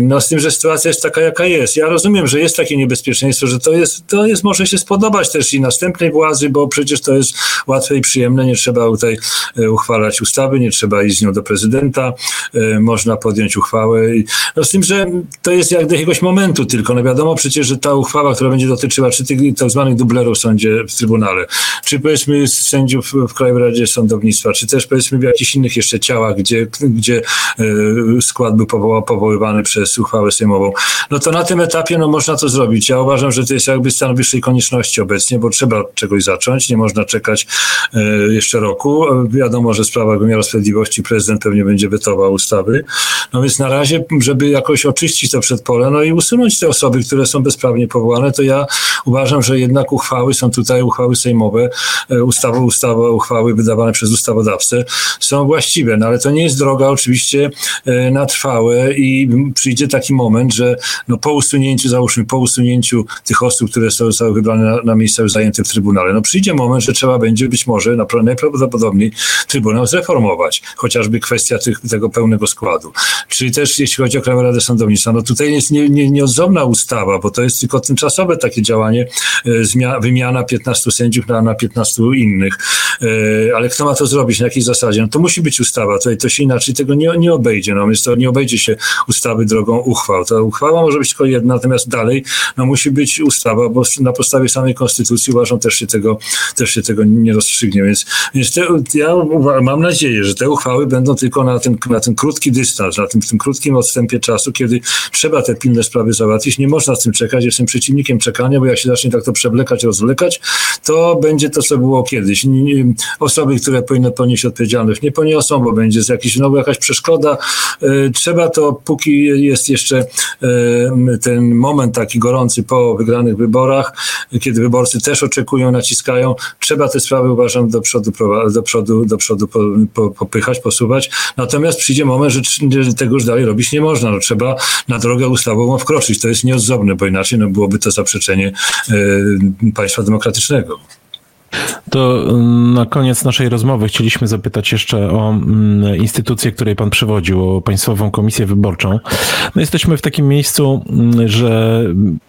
No z tym, że sytuacja jest taka, jaka jest. Ja rozumiem, że jest takie niebezpieczeństwo, że to jest, to jest może się spodobać też i następnej władzy, bo przecież to jest łatwe i przyjemne, nie trzeba tutaj e, uchwalać ustawy, nie trzeba iść z nią do prezydenta, e, można podjąć uchwałę. No z tym, że to jest jak do jakiegoś momentu tylko. No wiadomo przecież, że ta uchwała, która będzie dotyczyła czy tych tak zwanych dublerów w sądzie, w Trybunale, czy powiedzmy sędziów w Krajowej Radzie Sądownictwa, czy też powiedzmy w jakichś innych jeszcze ciałach, gdzie, gdzie e, skład był powoływany przez uchwałę sejmową, no to na tym etapie no, można to zrobić. Ja uważam, że to jest jakby stan wyższej konieczności obecnie, bo trzeba czegoś zacząć, nie można czekać e, jeszcze roku. Wiadomo, że sprawa wymiaru sprawiedliwości prezydent pewnie będzie wetował ustawy. No więc na razie, żeby jakoś oczyścić to przedpole, no i usunąć te osoby, które są bezprawnie powołane, to ja uważam, że jednak uchwały są tutaj, uchwały sejmowe, e, ustawy, ustawy, uchwały wydawane przez ustawodawcę są właściwe, no ale to nie jest droga oczywiście e, na trwałe i przyjdzie taki moment, że no po usunięciu, załóżmy, po usunięciu tych osób, które zostały wybrane na, na miejsca już zajęte w Trybunale, no przyjdzie moment, że trzeba będzie być może najprawdopodobniej Trybunał zreformować, chociażby kwestia tych, tego pełnego składu. Czyli też jeśli chodzi o Krajową Radę Sądownictwa, no tutaj jest nie, nie, nieodzowna ustawa, bo to jest tylko tymczasowe takie działanie, e, wymiana 15 sędziów na, na 15 innych. E, ale kto ma to zrobić, na jakiej zasadzie? No to musi być ustawa, to, to się inaczej tego nie, nie obejdzie. No więc to nie obejdzie się ustawy drogą uchwał. Ta uchwała może być tylko jedna, natomiast dalej no, musi być ustawa, bo na podstawie samej konstytucji uważam też się tego, też się tego nie rozstrzygnie. Więc, więc te, ja mam nadzieję, że te uchwały będą tylko na ten, na ten krótki dystans, na tym, tym krótkim odstępie czasu, kiedy trzeba te pilne sprawy załatwić. Nie można z tym czekać. Jestem przeciwnikiem czekania, bo jak się zacznie tak to przewlekać, rozwlekać, to będzie to, co było kiedyś. Osoby, które powinny ponieść odpowiedzialność, nie poniosą, bo będzie jakiś, znowu jakaś przeszkoda. E, trzeba to, póki jest jeszcze e, ten moment taki gorący po wygranych wyborach, kiedy wyborcy też oczekują, naciskają, trzeba te sprawy uważam do przodu, do przodu, do przodu popychać, posuwać. Natomiast przyjdzie moment, że tego już dalej robić nie można. No, trzeba na drogę ustawową wkroczyć. To jest nieodzowne, bo inaczej no, byłoby to zaprzeczenie y, państwa demokratycznego. To mm, na koniec naszej rozmowy chcieliśmy zapytać jeszcze o mm, instytucję, której pan przewodził, o Państwową Komisję Wyborczą. No jesteśmy w takim miejscu, mm, że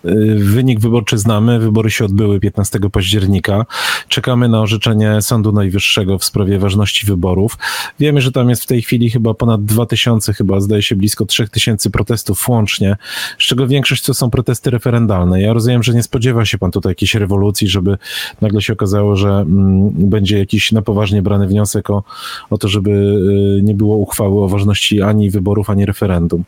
y, wynik wyborczy znamy. Wybory się odbyły 15 października. Czekamy na orzeczenie Sądu Najwyższego w sprawie ważności wyborów. Wiemy, że tam jest w tej chwili chyba ponad 2000, chyba zdaje się blisko 3000 protestów łącznie, z czego większość to są protesty referendalne. Ja rozumiem, że nie spodziewa się pan tutaj jakiejś rewolucji, żeby nagle się okazało, że mm, będzie jakiś na poważnie brany wniosek o, o to, żeby y, nie było uchwały o ważności ani wyborów, ani referendum.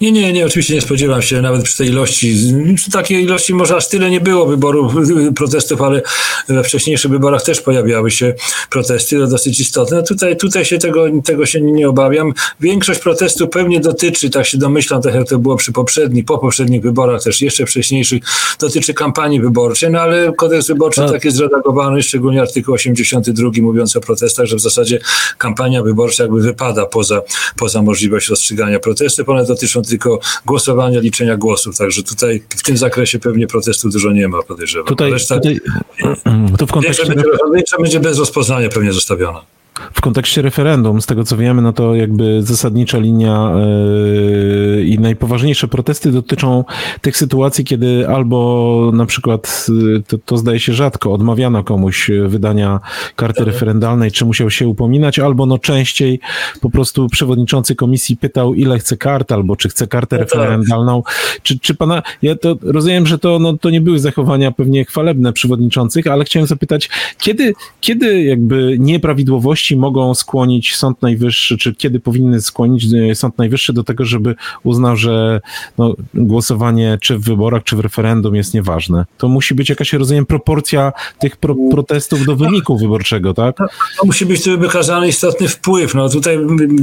Nie, nie, nie, oczywiście nie spodziewam się, nawet przy tej ilości, przy takiej ilości może aż tyle nie było wyborów, protestów, ale we wcześniejszych wyborach też pojawiały się protesty, to dosyć istotne. Tutaj, tutaj się tego, tego się nie obawiam. Większość protestów pewnie dotyczy, tak się domyślam, tak jak to było przy poprzednich, po poprzednich wyborach, też jeszcze wcześniejszych, dotyczy kampanii wyborczej, no ale kodeks wyborczy no. tak jest zredagowany, szczególnie artykuł 82 mówiąc o protestach, że w zasadzie kampania wyborcza jakby wypada poza, poza możliwość rozstrzygania protestów, one dotyczą tylko głosowania, liczenia głosów. Także tutaj w tym zakresie pewnie protestu dużo nie ma, podejrzewam. Tutaj, Reszta, tutaj [clears throat] to w kontekście... Będzie, będzie bez rozpoznania pewnie zostawiona. W kontekście referendum, z tego co wiemy, no to jakby zasadnicza linia yy, i najpoważniejsze protesty dotyczą tych sytuacji, kiedy albo na przykład, yy, to, to zdaje się rzadko, odmawiano komuś wydania karty referendalnej, czy musiał się upominać, albo no częściej po prostu przewodniczący komisji pytał, ile chce kart, albo czy chce kartę no tak. referendalną. Czy, czy pana, ja to rozumiem, że to, no, to nie były zachowania pewnie chwalebne przewodniczących, ale chciałem zapytać, kiedy, kiedy jakby nieprawidłowości mogą skłonić Sąd Najwyższy, czy kiedy powinny skłonić e, Sąd Najwyższy do tego, żeby uznał, że no, głosowanie czy w wyborach, czy w referendum jest nieważne. To musi być jakaś, rozumiem, proporcja tych pro protestów do wyniku wyborczego, tak? To musi być tu wykazany istotny wpływ. No tutaj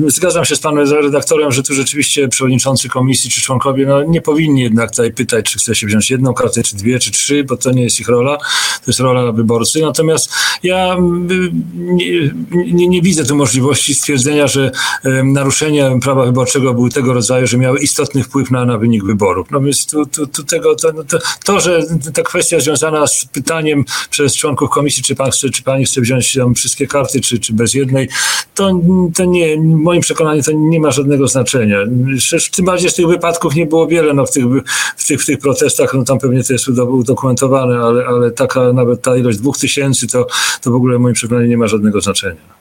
zgadzam się z panem redaktorem, że tu rzeczywiście przewodniczący komisji czy członkowie no, nie powinni jednak tutaj pytać, czy chce się wziąć jedną kartę, czy dwie, czy trzy, bo to nie jest ich rola. To jest rola wyborcy. Natomiast ja nie, nie, widzę tu możliwości stwierdzenia, że naruszenia prawa wyborczego były tego rodzaju, że miały istotny wpływ na, na wynik wyborów. No więc tu, tu, tu tego, to, to, to, że ta kwestia związana z pytaniem przez członków komisji, czy pan chce, czy pani chce wziąć tam wszystkie karty, czy, czy bez jednej, to, to nie, moim przekonaniu to nie ma żadnego znaczenia. Tym bardziej z tych wypadków nie było wiele, no w tych, w tych, w tych protestach, no tam pewnie to jest udokumentowane, ale, ale taka nawet ta ilość dwóch tysięcy, to, to w ogóle moim przekonaniu nie ma żadnego znaczenia.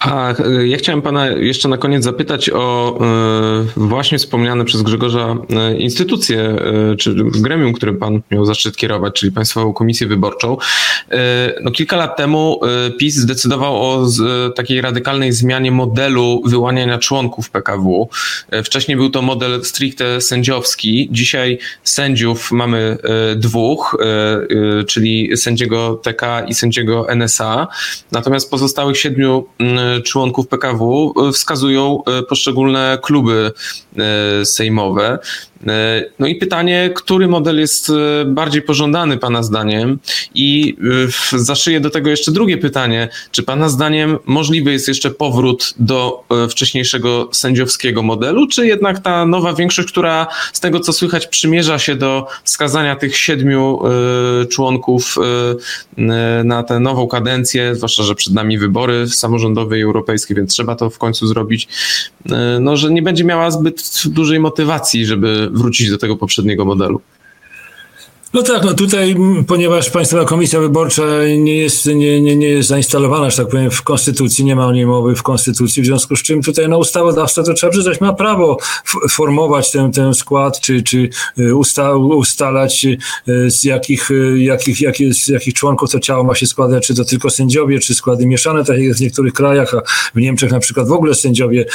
A e, ja chciałem pana jeszcze na koniec zapytać o e, właśnie wspomniane przez Grzegorza e, instytucje, czy gremium, którym pan miał zaszczyt kierować, czyli Państwową Komisję Wyborczą. No, kilka lat temu PiS zdecydował o takiej radykalnej zmianie modelu wyłaniania członków PKW. Wcześniej był to model stricte sędziowski. Dzisiaj sędziów mamy dwóch, czyli sędziego TK i sędziego NSA. Natomiast pozostałych siedmiu członków PKW e, wskazują e, poszczególne kluby e, sejmowe. E, no i pytanie, który model jest e, bardziej pożądany Pana zdaniem? I e, zaszyję do tego jeszcze drugie pytanie. Czy Pana zdaniem możliwy jest jeszcze powrót do wcześniejszego sędziowskiego modelu, czy jednak ta nowa większość, która z tego co słychać przymierza się do wskazania tych siedmiu członków na tę nową kadencję, zwłaszcza, że przed nami wybory samorządowe i europejskie, więc trzeba to w końcu zrobić, no, że nie będzie miała zbyt dużej motywacji, żeby wrócić do tego poprzedniego modelu. No tak, no tutaj, ponieważ Państwowa Komisja Wyborcza nie jest, nie, nie, nie jest zainstalowana, że tak powiem, w Konstytucji, nie ma o niej mowy w Konstytucji, w związku z czym tutaj no, ustawodawca to trzeba przyznać, ma prawo formować ten, ten skład, czy, czy y, usta, ustalać y, z jakich, y, jakich, jakich, z jakich członków to ciało ma się składać, czy to tylko sędziowie, czy składy mieszane, tak jak w niektórych krajach, a w Niemczech na przykład w ogóle sędziowie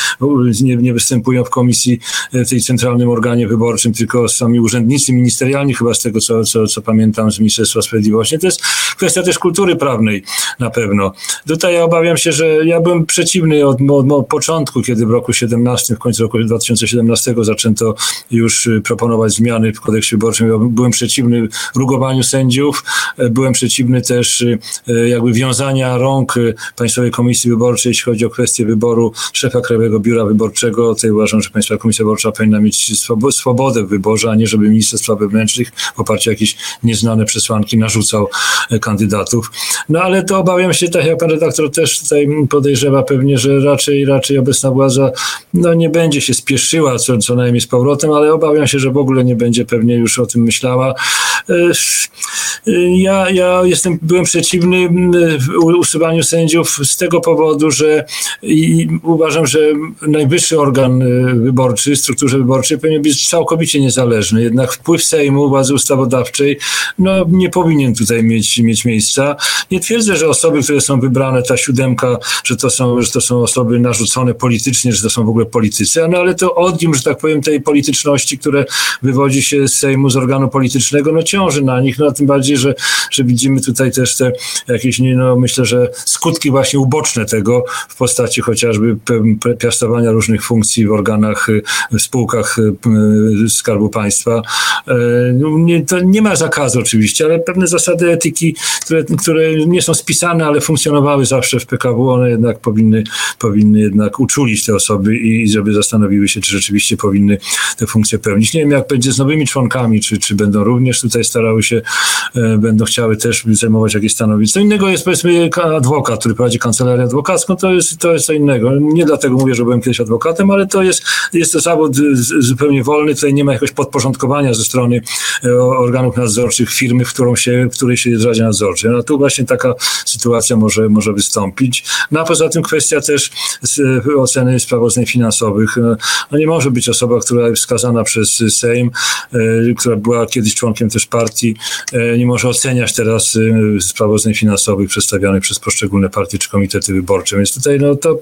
nie, nie występują w komisji, w tej centralnym organie wyborczym, tylko sami urzędnicy ministerialni, chyba z tego co co, co pamiętam z Ministerstwa Sprawiedliwości. To jest kwestia też kultury prawnej na pewno. Tutaj ja obawiam się, że ja byłem przeciwny od, od, od początku, kiedy w roku 17, w końcu roku 2017 zaczęto już y, proponować zmiany w kodeksie wyborczym. Ja byłem przeciwny rugowaniu sędziów, e, byłem przeciwny też y, e, jakby wiązania rąk y, Państwowej Komisji Wyborczej, jeśli chodzi o kwestię wyboru szefa Krajowego Biura Wyborczego. Tutaj uważam, że Państwowa Komisja Wyborcza powinna mieć swobodę w wyborze, a nie żeby minister spraw wewnętrznych w oparciu o jakieś nieznane przesłanki narzucał e, kandydatów. No ale to obawiam się, tak jak pan redaktor też tutaj podejrzewa pewnie, że raczej, raczej obecna władza no, nie będzie się spieszyła co, co najmniej z powrotem, ale obawiam się, że w ogóle nie będzie pewnie już o tym myślała. E, ja, ja jestem, byłem przeciwny usuwaniu sędziów z tego powodu, że uważam, że najwyższy organ e, wyborczy, strukturze wyborczej powinien być całkowicie niezależny. Jednak wpływ Sejmu, władzy ustawodawczej no, nie powinien tutaj mieć, mieć miejsca. Nie twierdzę, że osoby, które są wybrane, ta siódemka, że to są, że to są osoby narzucone politycznie, że to są w ogóle politycy, no, ale to odium, że tak powiem, tej polityczności, które wywodzi się z Sejmu, z organu politycznego, no ciąży na nich, no tym bardziej, że, że widzimy tutaj też te jakieś, no myślę, że skutki właśnie uboczne tego w postaci chociażby piastowania różnych funkcji w organach, w spółkach Skarbu Państwa. E, no, nie, to nie ma zakazu oczywiście, ale pewne zasady etyki które, które nie są spisane, ale funkcjonowały zawsze w PKW, one jednak powinny, powinny jednak uczulić te osoby i żeby zastanowiły się, czy rzeczywiście powinny te funkcje pełnić. Nie wiem, jak będzie z nowymi członkami, czy, czy będą również tutaj starały się, e, będą chciały też zajmować jakieś stanowisko. Innego jest powiedzmy adwokat, który prowadzi kancelarię adwokacką, to jest, to jest co innego. Nie dlatego mówię, że byłem kiedyś adwokatem, ale to jest, jest to zawód zupełnie wolny, tutaj nie ma jakiegoś podporządkowania ze strony e, organów nadzorczych firmy, w, którą się, w której się Radzie Nadzorczej. No tu właśnie taka sytuacja może, może wystąpić. No a poza tym kwestia też e, oceny sprawozdań finansowych. No, no nie może być osoba, która jest wskazana przez Sejm, e, która była kiedyś członkiem też partii, nie może oceniać teraz sprawozdań finansowych przedstawionych przez poszczególne partie czy komitety wyborcze. Więc tutaj no, to,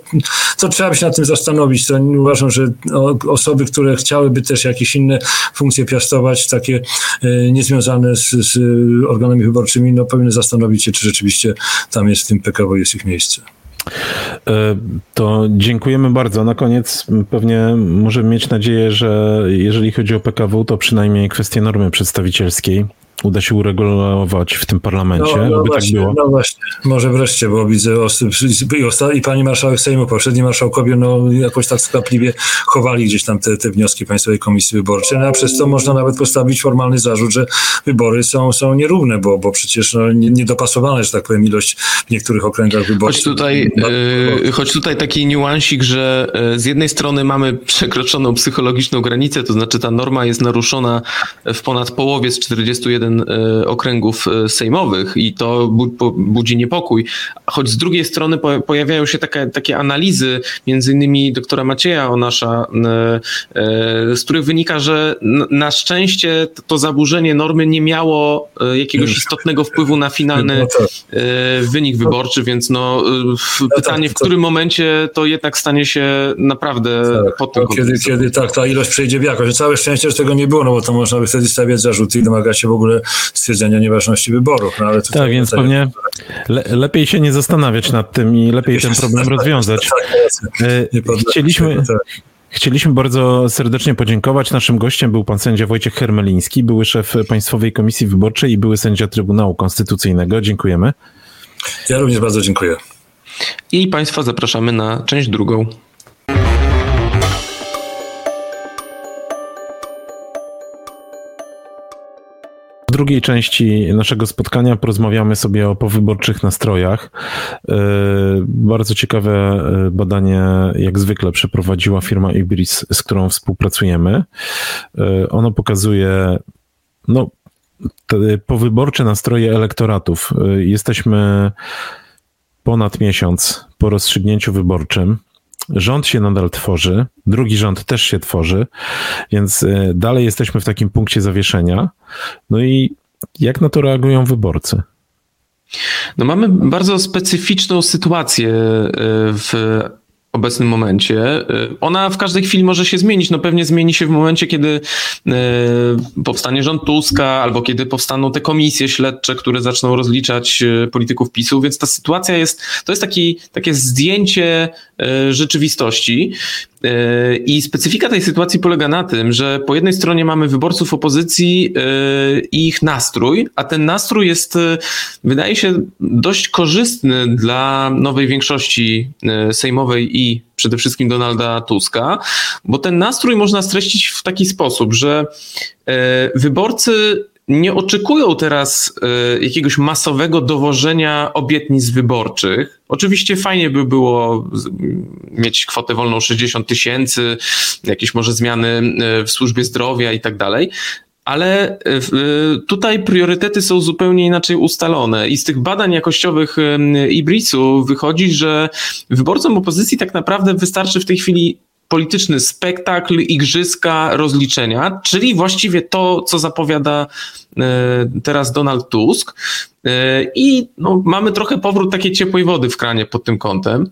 to trzeba się nad tym zastanowić. To uważam, że osoby, które chciałyby też jakieś inne funkcje piastować, takie e, niezwiązane z, z organami wyborczymi, no powinny zastanowić się, czy rzeczywiście tam jest w tym PKW jest ich miejsce. E, to dziękujemy bardzo. Na koniec pewnie możemy mieć nadzieję, że jeżeli chodzi o PKW, to przynajmniej kwestie normy przedstawicielskiej uda się uregulować w tym parlamencie, no, no tak właśnie, tak było. No właśnie, może wreszcie, bo widzę osób, i, i pani marszałek Sejmu, poprzedni marszałkowie, no jakoś tak skwapliwie chowali gdzieś tam te, te wnioski Państwowej Komisji Wyborczej, no a przez to można nawet postawić formalny zarzut, że wybory są, są nierówne, bo, bo przecież no, niedopasowana, że tak powiem, ilość w niektórych okręgach wyborczych. Choć tutaj, yy, choć tutaj taki niuansik, że e, z jednej strony mamy przekroczoną psychologiczną granicę, to znaczy ta norma jest naruszona w ponad połowie z 41 E, okręgów e, sejmowych i to budzi niepokój. Choć z drugiej strony pojawiają się takie, takie analizy, między innymi doktora Macieja Onasza, e, z których wynika, że na szczęście to zaburzenie normy nie miało jakiegoś istotnego wpływu na finalny no tak. wynik wyborczy, więc no, no pytanie, tak, w którym momencie to jednak stanie się naprawdę tak, pod tym kiedy, kiedy tak, ta ilość przejdzie w jakość. Całe szczęście, że tego nie było, no bo to można by wtedy stawiać zarzuty i domagać się w ogóle stwierdzenia nieważności wyborów. No, ale tak, więc pewnie le, lepiej się nie zastanawiać nad tym i lepiej ten problem [laughs] rozwiązać. Tak, e, chcieliśmy... Chcieliśmy bardzo serdecznie podziękować. Naszym gościem był pan sędzia Wojciech Hermeliński, były szef Państwowej Komisji Wyborczej i były sędzia Trybunału Konstytucyjnego. Dziękujemy. Ja również bardzo dziękuję. I Państwa zapraszamy na część drugą. Drugiej części naszego spotkania porozmawiamy sobie o powyborczych nastrojach. E, bardzo ciekawe e, badanie, jak zwykle, przeprowadziła firma Ibris, z którą współpracujemy. E, ono pokazuje, no, powyborcze nastroje elektoratów. Jesteśmy ponad miesiąc po rozstrzygnięciu wyborczym. Rząd się nadal tworzy, drugi rząd też się tworzy, więc e, dalej jesteśmy w takim punkcie zawieszenia. No i jak na to reagują wyborcy? No mamy bardzo specyficzną sytuację e, w obecnym momencie. Y, ona w każdej chwili może się zmienić. No pewnie zmieni się w momencie, kiedy y, powstanie rząd Tuska, albo kiedy powstaną te komisje śledcze, które zaczną rozliczać y, polityków PiSu, więc ta sytuacja jest, to jest taki, takie zdjęcie rzeczywistości. I specyfika tej sytuacji polega na tym, że po jednej stronie mamy wyborców opozycji i ich nastrój, a ten nastrój jest, wydaje się, dość korzystny dla nowej większości sejmowej i przede wszystkim Donalda Tuska, bo ten nastrój można streścić w taki sposób, że wyborcy nie oczekują teraz e, jakiegoś masowego dowożenia obietnic wyborczych. Oczywiście fajnie by było mieć kwotę wolną 60 tysięcy, jakieś może zmiany e, w służbie zdrowia i tak dalej, ale e, tutaj priorytety są zupełnie inaczej ustalone i z tych badań jakościowych Ibrisu wychodzi, że wyborcom opozycji tak naprawdę wystarczy w tej chwili polityczny spektakl, igrzyska, rozliczenia, czyli właściwie to, co zapowiada e, teraz Donald Tusk. E, I no, mamy trochę powrót takiej ciepłej wody w kranie pod tym kątem.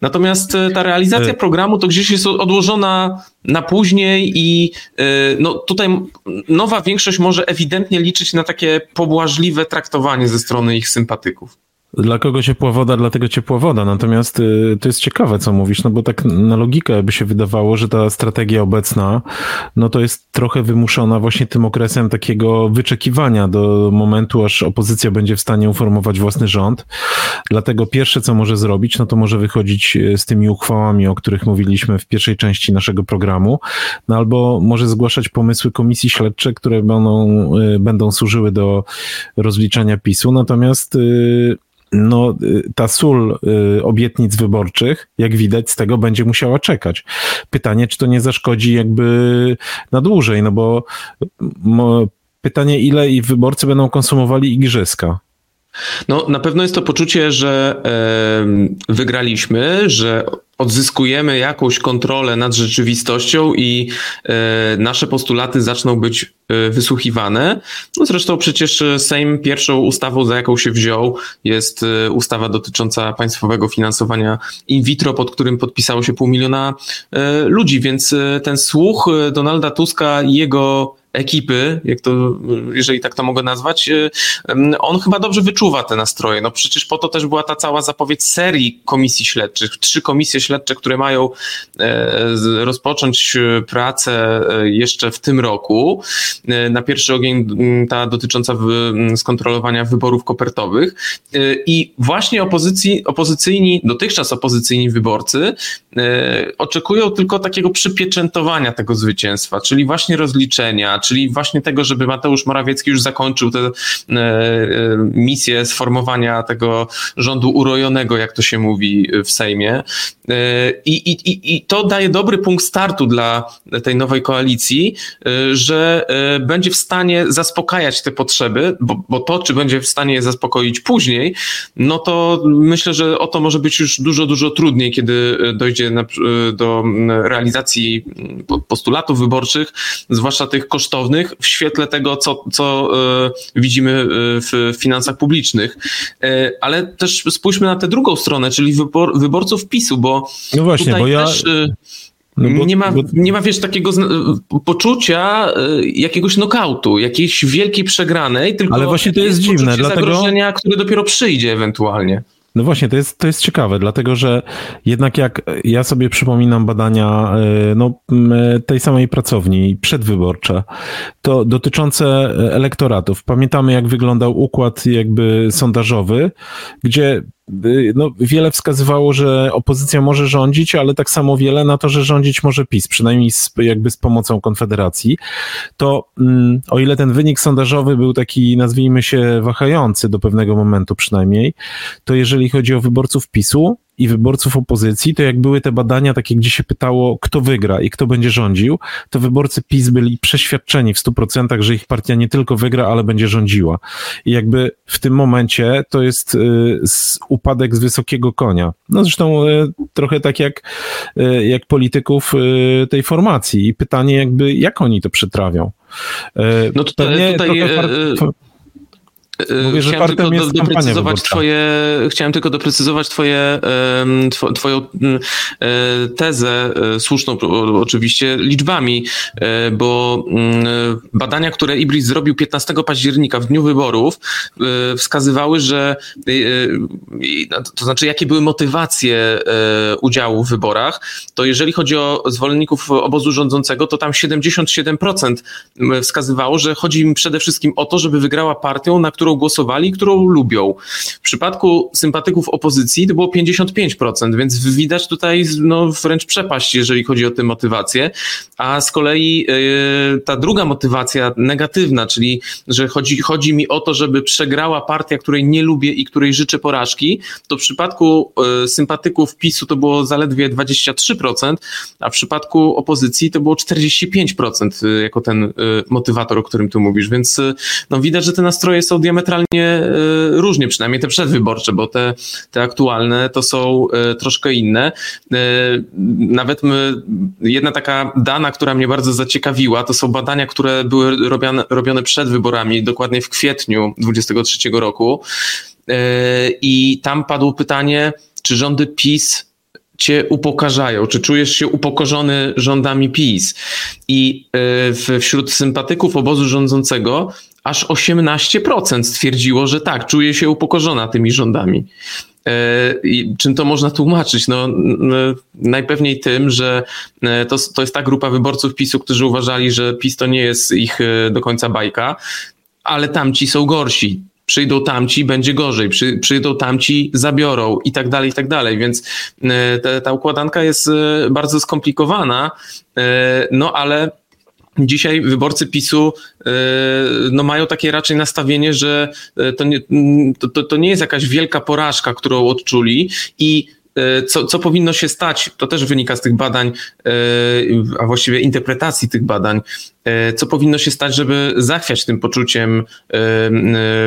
Natomiast e, ta realizacja programu to gdzieś jest odłożona na później i no, tutaj nowa większość może ewidentnie liczyć na takie pobłażliwe traktowanie ze strony ich sympatyków. Dla kogo ciepła woda, dlatego ciepła woda. Natomiast y, to jest ciekawe, co mówisz, no bo tak na logikę by się wydawało, że ta strategia obecna, no to jest trochę wymuszona właśnie tym okresem takiego wyczekiwania do momentu, aż opozycja będzie w stanie uformować własny rząd. Dlatego pierwsze, co może zrobić, no to może wychodzić y, z tymi uchwałami, o których mówiliśmy w pierwszej części naszego programu, no albo może zgłaszać pomysły komisji śledczej, które będą, y, będą służyły do rozliczania PiSu. Natomiast no, y, ta sól y, obietnic wyborczych, jak widać, z tego będzie musiała czekać. Pytanie, czy to nie zaszkodzi jakby na dłużej, no bo pytanie, ile i wyborcy będą konsumowali igrzyska. No, na pewno jest to poczucie, że wygraliśmy, że odzyskujemy jakąś kontrolę nad rzeczywistością i e, nasze postulaty zaczną być e, wysłuchiwane. No zresztą przecież Sejm pierwszą ustawą, za jaką się wziął, jest e, ustawa dotycząca państwowego finansowania in vitro, pod którym podpisało się pół miliona ludzi, więc ten słuch Donalda Tuska i jego ekipy, jak to, jeżeli tak to mogę nazwać, y, on chyba dobrze wyczuwa te nastroje. No przecież po to też była ta cała zapowiedź serii komisji śledczych. Trzy komisje śledcze, które mają e, rozpocząć e, pracę e, jeszcze w tym roku. Na pierwszy ogień ta dotycząca skontrolowania wyborów kopertowych. I właśnie opozycji, opozycyjni, dotychczas opozycyjni wyborcy oczekują tylko takiego przypieczętowania tego zwycięstwa, czyli właśnie rozliczenia, czyli właśnie tego, żeby Mateusz Morawiecki już zakończył tę e, e, misję sformowania tego rządu urojonego, jak to się mówi w Sejmie. E, I, i, I to daje dobry punkt startu dla tej nowej koalicji, że będzie w stanie zaspokajać te potrzeby, bo, bo to, czy będzie w stanie je zaspokoić później, no to myślę, że o to może być już dużo, dużo trudniej, kiedy dojdzie na, do realizacji postulatów wyborczych, zwłaszcza tych kosztownych kosztownych w świetle tego, co, co e, widzimy e, w finansach publicznych. E, ale też spójrzmy na tę drugą stronę, czyli wybor, wyborców PiSu, bo no właśnie, bo ja... Też, no bo, nie, ma, bo... nie ma, wiesz, takiego poczucia jakiegoś nokautu, jakiejś wielkiej przegranej, tylko Ale właśnie to jest, jest dziwne, dlatego... zagrożenia, które dopiero przyjdzie ewentualnie. No właśnie, to jest, to jest ciekawe, dlatego że jednak jak ja sobie przypominam badania e, no, tej samej pracowni przedwyborcze, to dotyczące elektoratów. Pamiętamy, jak wyglądał układ jakby sondażowy, gdzie no, wiele wskazywało, że opozycja może rządzić, ale tak samo wiele na to, że rządzić może PiS, przynajmniej z, jakby z pomocą Konfederacji, to mm, o ile ten wynik sondażowy był taki, nazwijmy się, wahający do pewnego momentu przynajmniej, to jeżeli chodzi o wyborców PiSu, i wyborców opozycji, to jak były te badania takie, gdzie się pytało, kto wygra i kto będzie rządził, to wyborcy PiS byli przeświadczeni w 100%, że ich partia nie tylko wygra, ale będzie rządziła. I jakby w tym momencie to jest y, upadek z wysokiego konia. No zresztą y, trochę tak jak, y, jak polityków tej formacji. I pytanie jakby, jak oni to przetrawią. No tutaj, tutaj Mówię, że chciałem tylko do, doprecyzować twoje, chciałem tylko doprecyzować twoje, twoją e, tezę, e, słuszną oczywiście, liczbami, e, bo mm, badania, które Ibris zrobił 15 października w dniu wyborów, wskazywały, że to znaczy, jakie były motywacje udziału w wyborach, to jeżeli chodzi o zwolenników obozu rządzącego, to tam 77% wskazywało, że chodzi im przede wszystkim o to, żeby wygrała partią, na którą którą głosowali, którą lubią. W przypadku sympatyków opozycji to było 55%, więc widać tutaj no, wręcz przepaść, jeżeli chodzi o tę motywację. A z kolei yy, ta druga motywacja negatywna, czyli że chodzi, chodzi mi o to, żeby przegrała partia, której nie lubię i której życzę porażki, to w przypadku yy, sympatyków PiSu to było zaledwie 23%, a w przypadku opozycji to było 45% y, jako ten y, motywator, o którym tu mówisz. Więc no, widać, że te nastroje są diametralnie diametralnie e, różnie, przynajmniej te przedwyborcze, bo te, te aktualne to są e, troszkę inne. E, nawet my, jedna taka dana, która mnie bardzo zaciekawiła, to są badania, które były robione, robione przed wyborami, dokładnie w kwietniu 2023 roku. I tam padło pytanie, czy rządy PiS cię upokarzają? Czy czujesz się upokorzony rządami PiS? I wśród sympatyków obozu rządzącego aż 18% stwierdziło, że tak, czuje się upokorzona tymi rządami. E, I czym to można tłumaczyć? No, najpewniej tym, że e, to, to jest ta grupa wyborców PiSu, którzy uważali, że PiS to nie jest ich e, do końca bajka, ale tamci są gorsi. Przyjdą tamci, będzie gorzej, Przy, przyjdą tamci, zabiorą i tak dalej, i tak dalej. Więc ta, ta układanka jest bardzo skomplikowana, no ale Dzisiaj wyborcy PiSu e, no, mają takie raczej nastawienie, że e, to nie, to, to nie jest jakaś wielka porażka, którą odczuli i e, co, co powinno się stać, to też wynika z tych badań, a właściwie interpretacji tych badań, co powinno się stać, żeby zachwiać tym poczuciem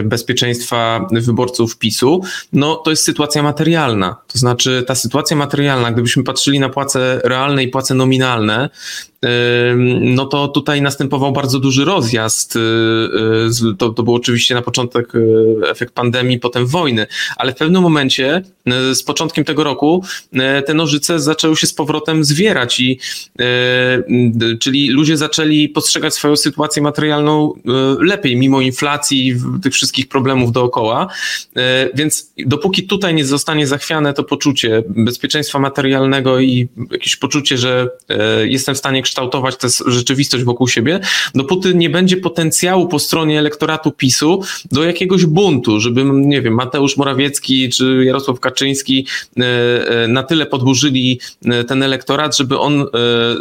bezpieczeństwa wyborców PiSu, no to jest sytuacja materialna. To znaczy ta sytuacja materialna, gdybyśmy patrzyli na płace realne i płace nominalne, no to tutaj następował bardzo duży rozjazd. To, to był oczywiście na początek efekt pandemii, potem wojny, ale w pewnym momencie z początkiem tego roku te nożyce zaczęły się z powrotem zwierać i czyli ludzie zaczęli postrzegać swoją sytuację materialną lepiej, mimo inflacji i tych wszystkich problemów dookoła. Więc dopóki tutaj nie zostanie zachwiane to poczucie bezpieczeństwa materialnego i jakieś poczucie, że jestem w stanie kształtować tę rzeczywistość wokół siebie, dopóty nie będzie potencjału po stronie elektoratu PiSu do jakiegoś buntu, żeby, nie wiem, Mateusz Morawiecki czy Jarosław Kaczyński na tyle podburzyli ten elektorat, żeby on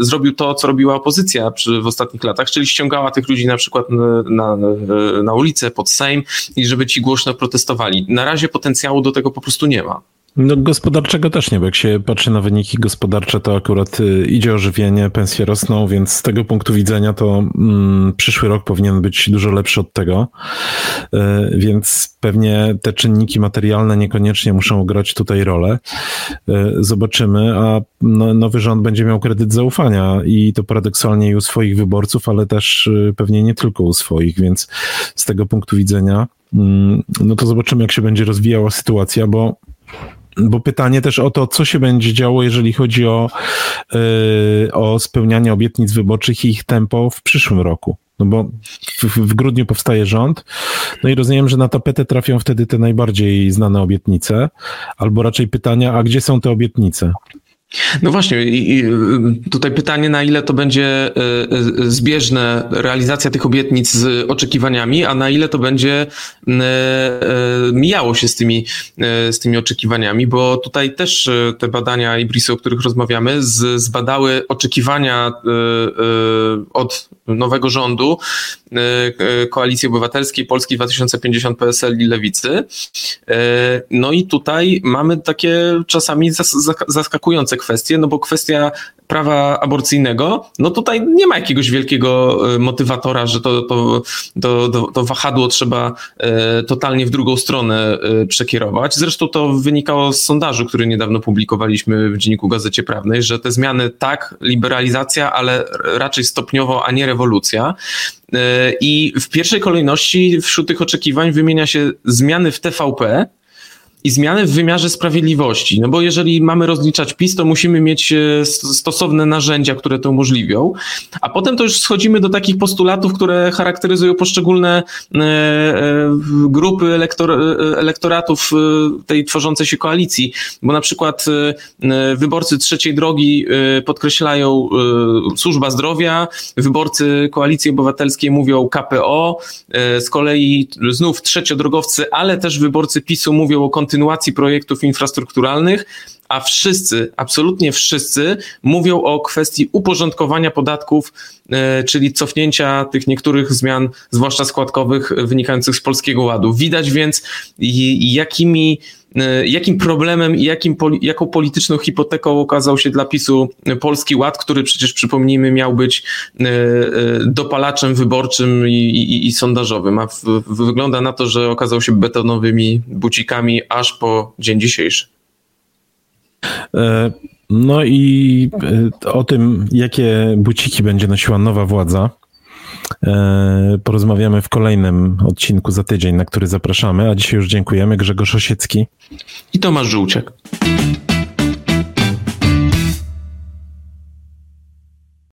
zrobił to, co robiła opozycja w ostatnich latach czyli ściągała tych ludzi na przykład na, na ulicę, pod Sejm i żeby ci głośno protestowali. Na razie potencjału do tego po prostu nie ma. No gospodarczego też nie, bo jak się patrzy na wyniki gospodarcze, to akurat y, idzie ożywienie, pensje rosną, więc z tego punktu widzenia to mm, przyszły rok powinien być dużo lepszy od tego, y, więc pewnie te czynniki materialne niekoniecznie muszą grać tutaj rolę. Y, zobaczymy, a no, nowy rząd będzie miał kredyt zaufania i to paradoksalnie i u swoich wyborców, ale też pewnie nie tylko u swoich, więc z tego punktu widzenia mm, no to zobaczymy, jak się będzie rozwijała sytuacja, bo bo pytanie też o to, co się będzie działo, jeżeli chodzi o, yy, o spełnianie obietnic wyborczych i ich tempo w przyszłym roku. No bo w, w, grudniu powstaje rząd, no i rozumiem, że na tapetę trafią wtedy te najbardziej znane obietnice, albo raczej pytania, a gdzie są te obietnice? No właśnie, i tutaj pytanie, na ile to będzie e, e, zbieżne realizacja tych obietnic z oczekiwaniami, a na ile to będzie mijało się z tymi, z tymi oczekiwaniami, bo tutaj też te badania Ibrisu, o których rozmawiamy, zbadały oczekiwania od nowego rządu Koalicji Obywatelskiej, Polski 2050, PSL i Lewicy. No i tutaj mamy takie czasami zaskakujące kwestie, no bo kwestia prawa aborcyjnego, no tutaj nie ma jakiegoś wielkiego e, motywatora, że to, to, to, to, wahadło trzeba e, totalnie w drugą stronę e, przekierować. Zresztą to wynikało z sondażu, który niedawno publikowaliśmy w Dzienniku Gazecie Prawnej, że te zmiany tak, liberalizacja, ale raczej stopniowo, a nie rewolucja. I w pierwszej kolejności wśród tych oczekiwań wymienia się zmiany w TVP, i zmiany w wymiarze sprawiedliwości. No bo jeżeli mamy rozliczać PiS, to musimy mieć e, stosowne narzędzia, które to umożliwią. A potem to już schodzimy do takich postulatów, które charakteryzują poszczególne e, e, grupy elektor, elektoratów tej tworzącej się koalicji. Bo na przykład wyborcy trzeciej drogi podkreślają służba zdrowia, wyborcy koalicji obywatelskiej mówią KPO, z kolei znów trzeciodrogowcy, ale też wyborcy PiSu mówią o kontynuacji projektów infrastrukturalnych, a wszyscy, absolutnie wszyscy mówią o kwestii uporządkowania podatków, e, czyli cofnięcia tych niektórych zmian, zwłaszcza składkowych, wynikających z Polskiego Ładu. Widać więc, jakimi jakim problemem i jakim, jaką polityczną hipoteką okazał się dla PiSu Polski Ład, który przecież przypomnijmy miał być e, dopalaczem wyborczym i, i, i sondażowym, a w, wygląda na to, że okazał się betonowymi bucikami aż po dzień dzisiejszy. E, no i e, o tym, jakie buciki będzie nosiła nowa władza, e, porozmawiamy w kolejnym odcinku za tydzień, na który zapraszamy. A dzisiaj już dziękujemy. Grzegorz Osiecki i Tomasz Żółciak.